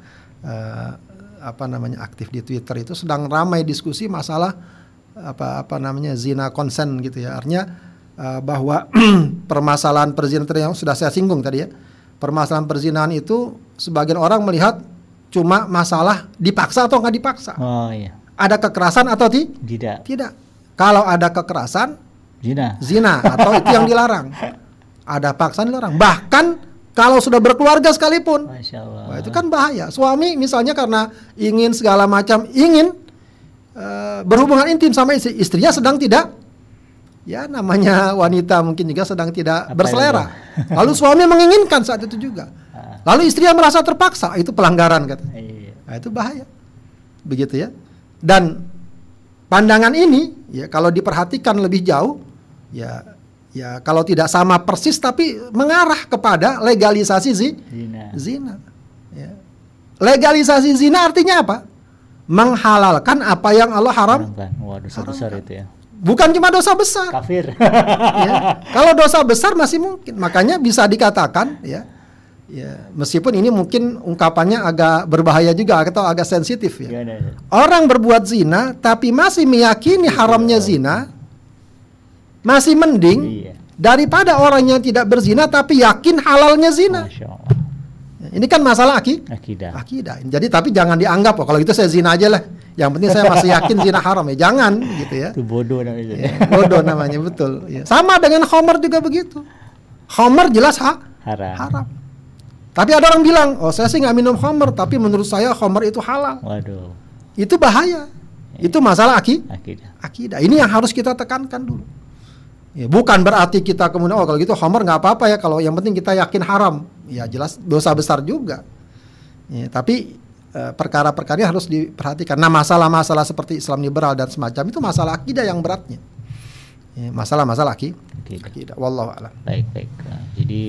eh, apa namanya aktif di Twitter itu sedang ramai diskusi masalah apa apa namanya zina konsen gitu ya. Artinya eh, bahwa <clears throat> permasalahan perzinahan yang sudah saya singgung tadi ya. Permasalahan perzinahan itu sebagian orang melihat cuma masalah dipaksa atau nggak dipaksa. Oh iya. Ada kekerasan atau ti? Tidak. tidak. Kalau ada kekerasan Zina. zina atau itu yang dilarang. <laughs> Ada paksaan dilarang. Bahkan kalau sudah berkeluarga sekalipun. Masya Allah. Wah, itu kan bahaya. Suami misalnya karena ingin segala macam ingin eh, berhubungan intim sama istri, istrinya sedang tidak ya namanya wanita mungkin juga sedang tidak Apa berselera. <laughs> Lalu suami menginginkan saat itu juga. Lalu istrinya merasa terpaksa, itu pelanggaran kata. Iya. Nah, itu bahaya. Begitu ya. Dan pandangan ini ya kalau diperhatikan lebih jauh ya ya kalau tidak sama persis tapi mengarah kepada legalisasi zi, Zina. zina. Ya. Legalisasi zina artinya apa? Menghalalkan apa yang Allah haram. Dosa besar itu ya. Bukan cuma dosa besar. Kafir. <laughs> ya. Kalau dosa besar masih mungkin. Makanya bisa dikatakan ya. Ya, meskipun ini mungkin ungkapannya agak berbahaya juga atau agak sensitif ya. Ustaz? Orang berbuat zina tapi masih meyakini haramnya zina masih mending Iya. daripada orang yang tidak berzina tapi yakin halalnya zina. Masya Allah. Ini kan masalah aki Akidah. akidah. Jadi tapi jangan dianggap oh kalau gitu saya zina aja lah. Yang penting saya masih yakin <laughs> zina haram ya. Jangan gitu ya. Itu bodoh namanya. Ya, bodoh namanya betul. Ya. Sama dengan Homer juga begitu. Homer jelas ha Haram. haram. Tapi ada orang bilang, oh saya sih nggak minum Homer, tapi menurut saya Homer itu halal. Waduh. Itu bahaya. Itu masalah aki Akidah. akidah. Ini yang harus kita tekankan dulu. Ya, bukan berarti kita kemudian oh kalau gitu Homer nggak apa-apa ya kalau yang penting kita yakin haram. Ya jelas dosa besar juga. Ya, tapi eh, perkara-perkara harus diperhatikan. Nah masalah-masalah seperti Islam liberal dan semacam itu masalah akidah yang beratnya. Ya, masalah-masalah aki- Akidah. akidah. Wallahu a'lam. Baik, baik. Nah, jadi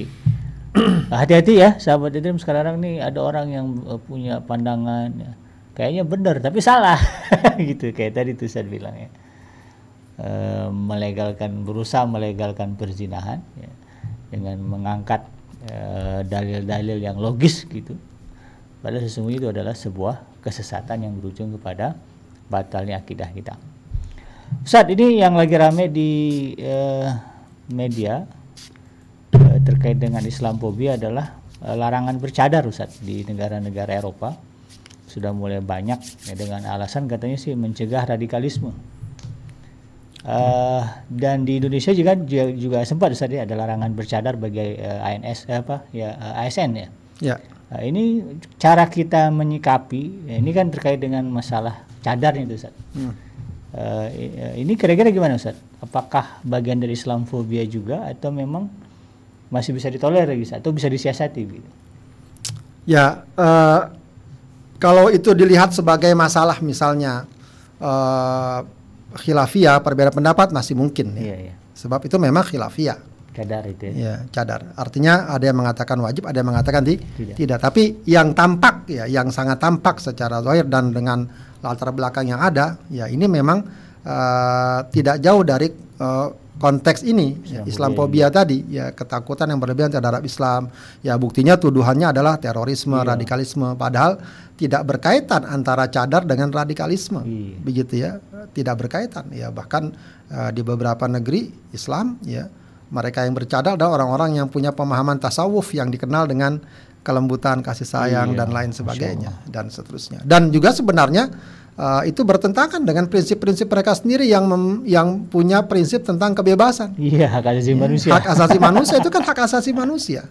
<clears throat> hati-hati ya sahabat Idrim sekarang nih ada orang yang eh, punya pandangan ya, kayaknya benar tapi salah <laughs> gitu kayak tadi tuh saya bilang ya. Eh, melegalkan berusaha melegalkan perzinahan ya, dengan mengangkat eh, dalil-dalil yang logis gitu. Padahal sesungguhnya itu adalah sebuah kesesatan yang berujung kepada batalnya akidah kita. Ustaz, ini yang lagi rame di eh, media eh, terkait dengan Islamophobia adalah larangan bercadar Ustaz di negara-negara Eropa sudah mulai banyak ya, dengan alasan katanya sih mencegah radikalisme. Eh, dan di Indonesia juga juga, juga sempat Ustaz ya ada larangan bercadar bagi eh, ANS eh, apa ya eh, ASN ya. Ya. Nah, ini cara kita menyikapi ya, ini kan terkait dengan masalah cadar itu Ustaz. Hmm. Eh, ini kira-kira gimana Ustaz? Apakah bagian dari Islamofobia juga atau memang masih bisa ditolerir gitu atau bisa disiasati gitu? Ya, eh, kalau itu dilihat sebagai masalah misalnya eh, khilafiyah, perbedaan pendapat masih mungkin. ya. Iya, iya. Sebab itu memang khilafiyah. Cadar itu ya. Ya, cadar. Artinya ada yang mengatakan wajib, ada yang mengatakan ti- Tidak. tidak. Tapi yang tampak ya, yang sangat tampak secara zahir dan dengan latar belakang yang ada, ya ini memang eh, tidak jauh dari eh, konteks ini ya, Islamophobia. Islamophobia tadi, ya ketakutan yang berlebihan terhadap Islam. Ya buktinya tuduhannya adalah terorisme, Iya. radikalisme, padahal tidak berkaitan antara cadar dengan radikalisme, Iya. begitu ya, tidak berkaitan. Ya bahkan eh, di beberapa negeri Islam, ya mereka yang bercadar adalah orang-orang yang punya pemahaman tasawuf yang dikenal dengan kelembutan, kasih sayang Iya, dan lain sebagainya dan seterusnya. Dan juga sebenarnya uh, itu bertentangan dengan prinsip-prinsip mereka sendiri yang mem- yang punya prinsip tentang kebebasan. Iya, hak asasi manusia. Hak asasi manusia itu kan hak asasi manusia.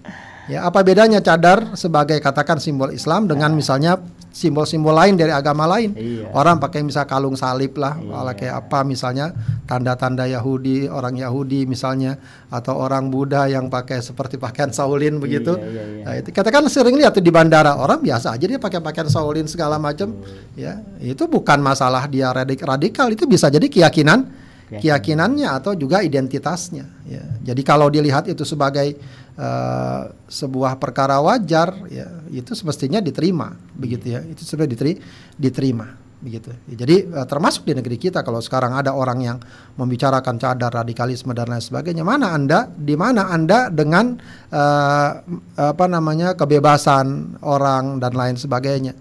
Ya, apa bedanya cadar sebagai katakan simbol Islam dengan misalnya simbol-simbol lain dari agama lain? Iya. Orang pakai misal kalung salib lah, Iya. kayak apa misalnya tanda-tanda Yahudi, orang Yahudi misalnya atau orang Buddha yang pakai seperti pakaian Shaolin begitu. Iya, iya, iya. Nah, itu katakan sering lihat tuh di bandara orang biasa aja dia pakai pakaian Shaolin segala macam. Ya, itu bukan masalah dia radik- radikal, itu bisa jadi keyakinan keyakinannya atau juga identitasnya. Ya. Jadi kalau dilihat itu sebagai uh, sebuah perkara wajar, ya itu semestinya diterima, begitu ya. Itu sudah diteri diterima, begitu. Ya, jadi uh, termasuk di negeri kita kalau sekarang ada orang yang membicarakan cadar radikalisme dan lain sebagainya, mana anda, di mana anda dengan uh, apa namanya kebebasan orang dan lain sebagainya,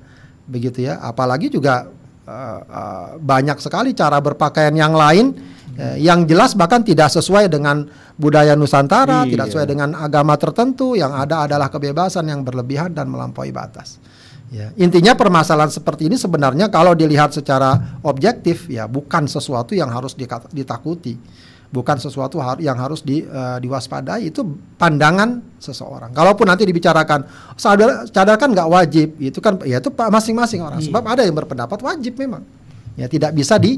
begitu ya. Apalagi juga uh, uh, banyak sekali cara berpakaian yang lain yang jelas bahkan tidak sesuai dengan budaya Nusantara, iya. tidak sesuai dengan agama tertentu, yang ada adalah kebebasan yang berlebihan dan melampaui batas. Ya, intinya permasalahan seperti ini sebenarnya kalau dilihat secara objektif ya bukan sesuatu yang harus ditakuti, bukan sesuatu yang harus di, uh, diwaspadai itu pandangan seseorang. Kalaupun nanti dibicarakan sadar cadar kan nggak wajib, itu kan ya itu masing-masing orang. Iya. Sebab ada yang berpendapat wajib memang, ya tidak bisa di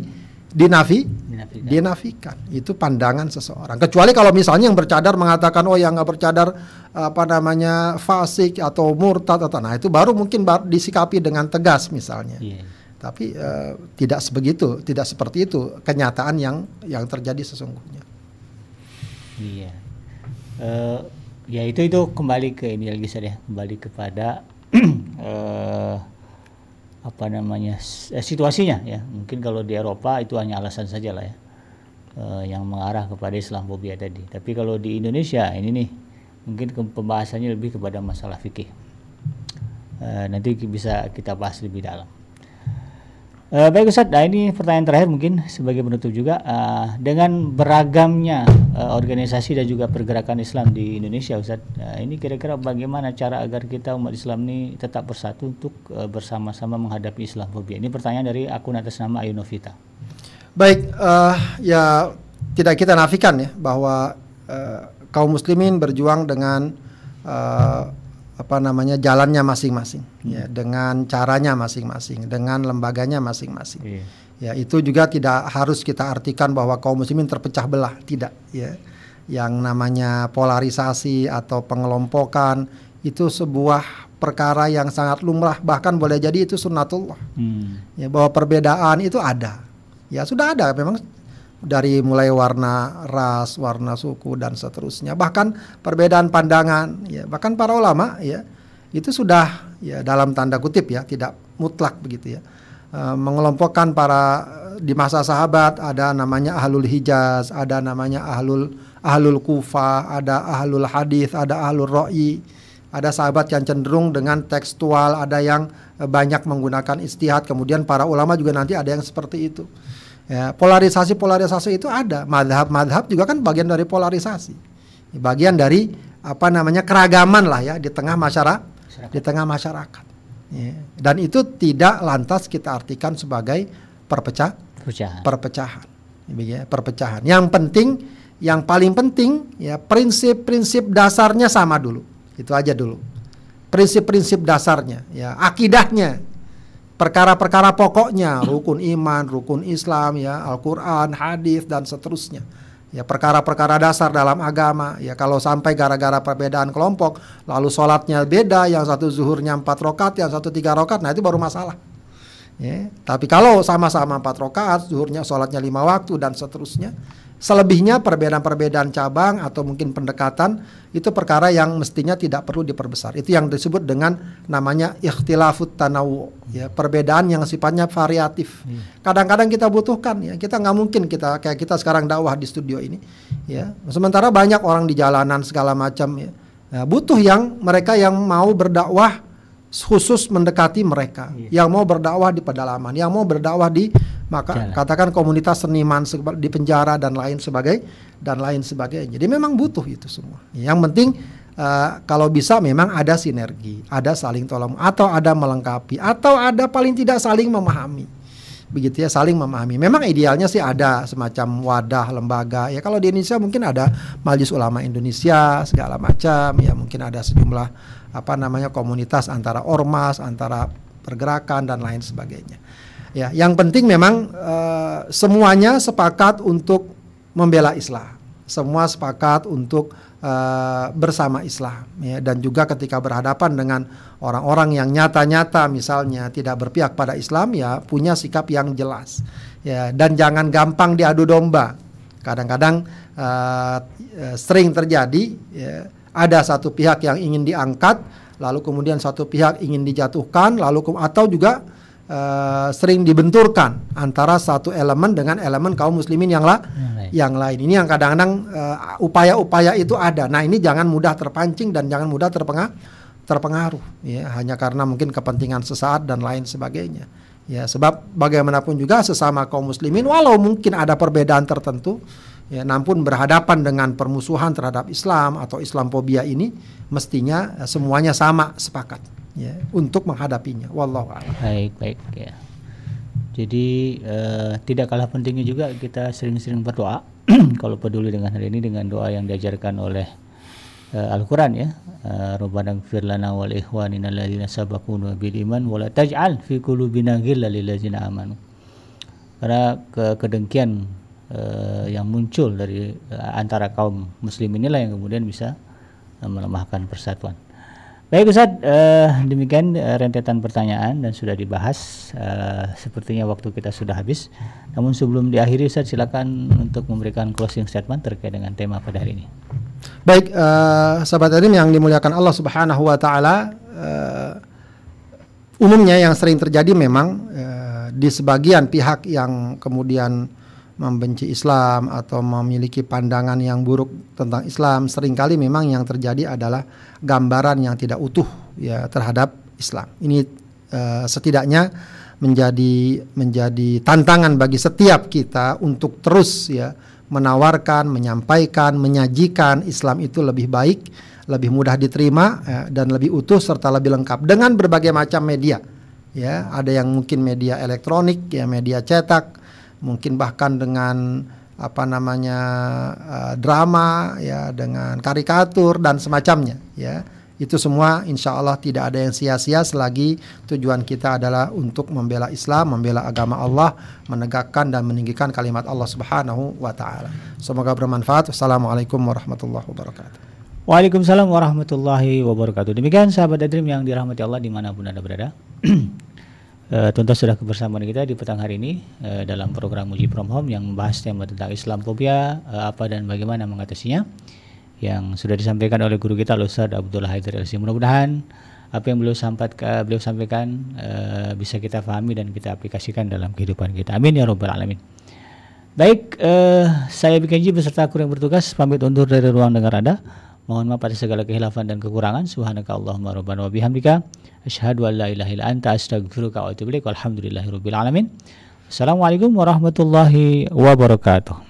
dinafi dinafikan. dinafikan itu pandangan seseorang kecuali kalau misalnya yang bercadar mengatakan oh yang nggak bercadar apa namanya fasik atau murtad atau nah itu baru mungkin baru disikapi dengan tegas misalnya yeah. tapi uh, tidak sebegitu tidak seperti itu kenyataan yang yang terjadi sesungguhnya iya yeah. uh, ya itu itu kembali ke ini lagi saya kembali kepada uh, <clears throat> apa namanya eh, situasinya ya. Mungkin kalau di Eropa itu hanya alasan saja lah ya. Eh, yang mengarah kepada Islamophobia tadi. Tapi kalau di Indonesia ini nih mungkin pembahasannya lebih kepada masalah fikih. Eh, nanti bisa kita bahas lebih dalam Uh, baik Ustaz, nah ini pertanyaan terakhir mungkin sebagai penutup juga uh, dengan beragamnya uh, organisasi dan juga pergerakan Islam di Indonesia Ustaz, uh, ini kira-kira bagaimana cara agar kita umat Islam ini tetap bersatu untuk uh, bersama-sama menghadapi Islamophobia? Ini pertanyaan dari akun atas nama Ayu Novita. Baik, uh, ya tidak kita nafikan ya bahwa uh, kaum muslimin berjuang dengan uh, apa namanya jalannya masing-masing hmm. ya dengan caranya masing-masing dengan lembaganya masing-masing yeah. ya itu juga tidak harus kita artikan bahwa kaum muslimin terpecah belah tidak ya yang namanya polarisasi atau pengelompokan itu sebuah perkara yang sangat lumrah bahkan boleh jadi itu sunnatullah hmm. ya bahwa perbedaan itu ada ya sudah ada memang dari mulai warna ras, warna suku dan seterusnya. Bahkan perbedaan pandangan, ya bahkan para ulama ya itu sudah ya dalam tanda kutip ya tidak mutlak begitu ya. E, mengelompokkan para di masa sahabat ada namanya ahlul hijaz, ada namanya ahlul ahlul kufa, ada ahlul hadis, ada ahlul roi. Ada sahabat yang cenderung dengan tekstual, ada yang banyak menggunakan istihad. Kemudian para ulama juga nanti ada yang seperti itu. Ya, polarisasi-polarisasi itu ada. Madhab-madhab juga kan bagian dari polarisasi. Bagian dari apa namanya keragaman lah ya di tengah masyarakat, masyarakat. di tengah masyarakat. Ya. Dan itu tidak lantas kita artikan sebagai perpecah, perpecahan. perpecahan. Ya, perpecahan. Yang penting, yang paling penting ya prinsip-prinsip dasarnya sama dulu. Itu aja dulu. Prinsip-prinsip dasarnya, ya akidahnya perkara-perkara pokoknya, rukun iman, rukun Islam, ya Al-Quran, hadis dan seterusnya. Ya perkara-perkara dasar dalam agama. Ya kalau sampai gara-gara perbedaan kelompok, lalu sholatnya beda, yang satu zuhurnya empat rokat, yang satu tiga rokat, nah itu baru masalah. Ya, tapi kalau sama-sama empat rokat, zuhurnya sholatnya lima waktu dan seterusnya, Selebihnya perbedaan-perbedaan cabang atau mungkin pendekatan itu perkara yang mestinya tidak perlu diperbesar. Itu yang disebut dengan namanya ikhtilafut tanawu, ya, perbedaan yang sifatnya variatif. Hmm. Kadang-kadang kita butuhkan ya, kita nggak mungkin kita kayak kita sekarang dakwah di studio ini, ya. Sementara banyak orang di jalanan segala macam ya. ya butuh yang mereka yang mau berdakwah khusus mendekati mereka, yeah. yang mau berdakwah di pedalaman, yang mau berdakwah di maka Jalan. katakan komunitas seniman di penjara dan lain sebagai dan lain sebagainya. Jadi memang butuh itu semua. Yang penting uh, kalau bisa memang ada sinergi, ada saling tolong atau ada melengkapi atau ada paling tidak saling memahami. Begitu ya, saling memahami. Memang idealnya sih ada semacam wadah lembaga. Ya kalau di Indonesia mungkin ada Majelis Ulama Indonesia segala macam, ya mungkin ada sejumlah apa namanya komunitas antara ormas, antara pergerakan dan lain sebagainya. Ya, yang penting memang uh, semuanya sepakat untuk membela Islam. Semua sepakat untuk uh, bersama Islam ya dan juga ketika berhadapan dengan orang-orang yang nyata-nyata misalnya tidak berpihak pada Islam ya punya sikap yang jelas. ya dan jangan gampang diadu domba. Kadang-kadang uh, sering terjadi ya, ada satu pihak yang ingin diangkat, lalu kemudian satu pihak ingin dijatuhkan, lalu atau juga uh, sering dibenturkan antara satu elemen dengan elemen kaum muslimin yang, la yang lain. Yang lain. Ini yang kadang-kadang upaya-upaya uh, itu ada. Nah ini jangan mudah terpancing dan jangan mudah terpengaruh terpengaruh ya hanya karena mungkin kepentingan sesaat dan lain sebagainya. Ya, sebab bagaimanapun juga sesama kaum muslimin walau mungkin ada perbedaan tertentu ya namun berhadapan dengan permusuhan terhadap Islam atau Islamophobia ini mestinya ya, semuanya sama sepakat ya untuk menghadapinya wallahu a'lam. Baik, baik ya. Jadi uh, tidak kalah pentingnya juga kita sering-sering berdoa <clears throat> kalau peduli dengan hal ini dengan doa yang diajarkan oleh uh, Al-Qur'an ya Rabbana ighfir lana wal ikhwanina alladziina sabaquna bil iman wa la taj'al fi qulubina ghillan lil amanu karena ke kedengkian uh, yang muncul dari uh, antara kaum muslim inilah yang kemudian bisa uh, melemahkan persatuan. Baik Ustaz, uh, demikian uh, rentetan pertanyaan dan sudah dibahas. Uh, sepertinya waktu kita sudah habis. Namun sebelum diakhiri Ustaz silakan untuk memberikan closing statement terkait dengan tema pada hari ini. Baik, uh, sahabat Adim yang dimuliakan Allah Subhanahu wa taala, uh, umumnya yang sering terjadi memang uh, di sebagian pihak yang kemudian membenci Islam atau memiliki pandangan yang buruk tentang Islam sering kali memang yang terjadi adalah gambaran yang tidak utuh ya terhadap Islam. Ini uh, setidaknya menjadi menjadi tantangan bagi setiap kita untuk terus ya menawarkan, menyampaikan, menyajikan Islam itu lebih baik, lebih mudah diterima ya, dan lebih utuh serta lebih lengkap dengan berbagai macam media. Ya, ada yang mungkin media elektronik, ya media cetak, mungkin bahkan dengan apa namanya uh, drama ya dengan karikatur dan semacamnya ya itu semua insya Allah tidak ada yang sia-sia selagi tujuan kita adalah untuk membela Islam, membela agama Allah, menegakkan dan meninggikan kalimat Allah Subhanahu wa taala. Semoga bermanfaat. Wassalamualaikum warahmatullahi wabarakatuh. Waalaikumsalam warahmatullahi wabarakatuh. Demikian sahabat Adrim yang dirahmati Allah di mana pun Anda berada. <clears throat> Uh, tuntas sudah kebersamaan kita di petang hari ini uh, dalam program Uji From Home yang membahas tema tentang Islamophobia, uh, apa dan bagaimana mengatasinya yang sudah disampaikan oleh guru kita Ustaz Abdullah Haidar LC. Mudah-mudahan apa yang beliau sampaikan, beliau sampaikan uh, bisa kita pahami dan kita aplikasikan dalam kehidupan kita. Amin ya robbal alamin. Baik, uh, saya Bikenji beserta kru yang bertugas pamit undur dari ruang dengar Anda. Mohon maaf atas segala kehilafan dan kekurangan. Subhanaka Allahumma rabbana wa bihamdika asyhadu an la ilaha illa anta astaghfiruka wa atubu ilaik. Walhamdulillahirabbil alamin. Assalamualaikum warahmatullahi wabarakatuh.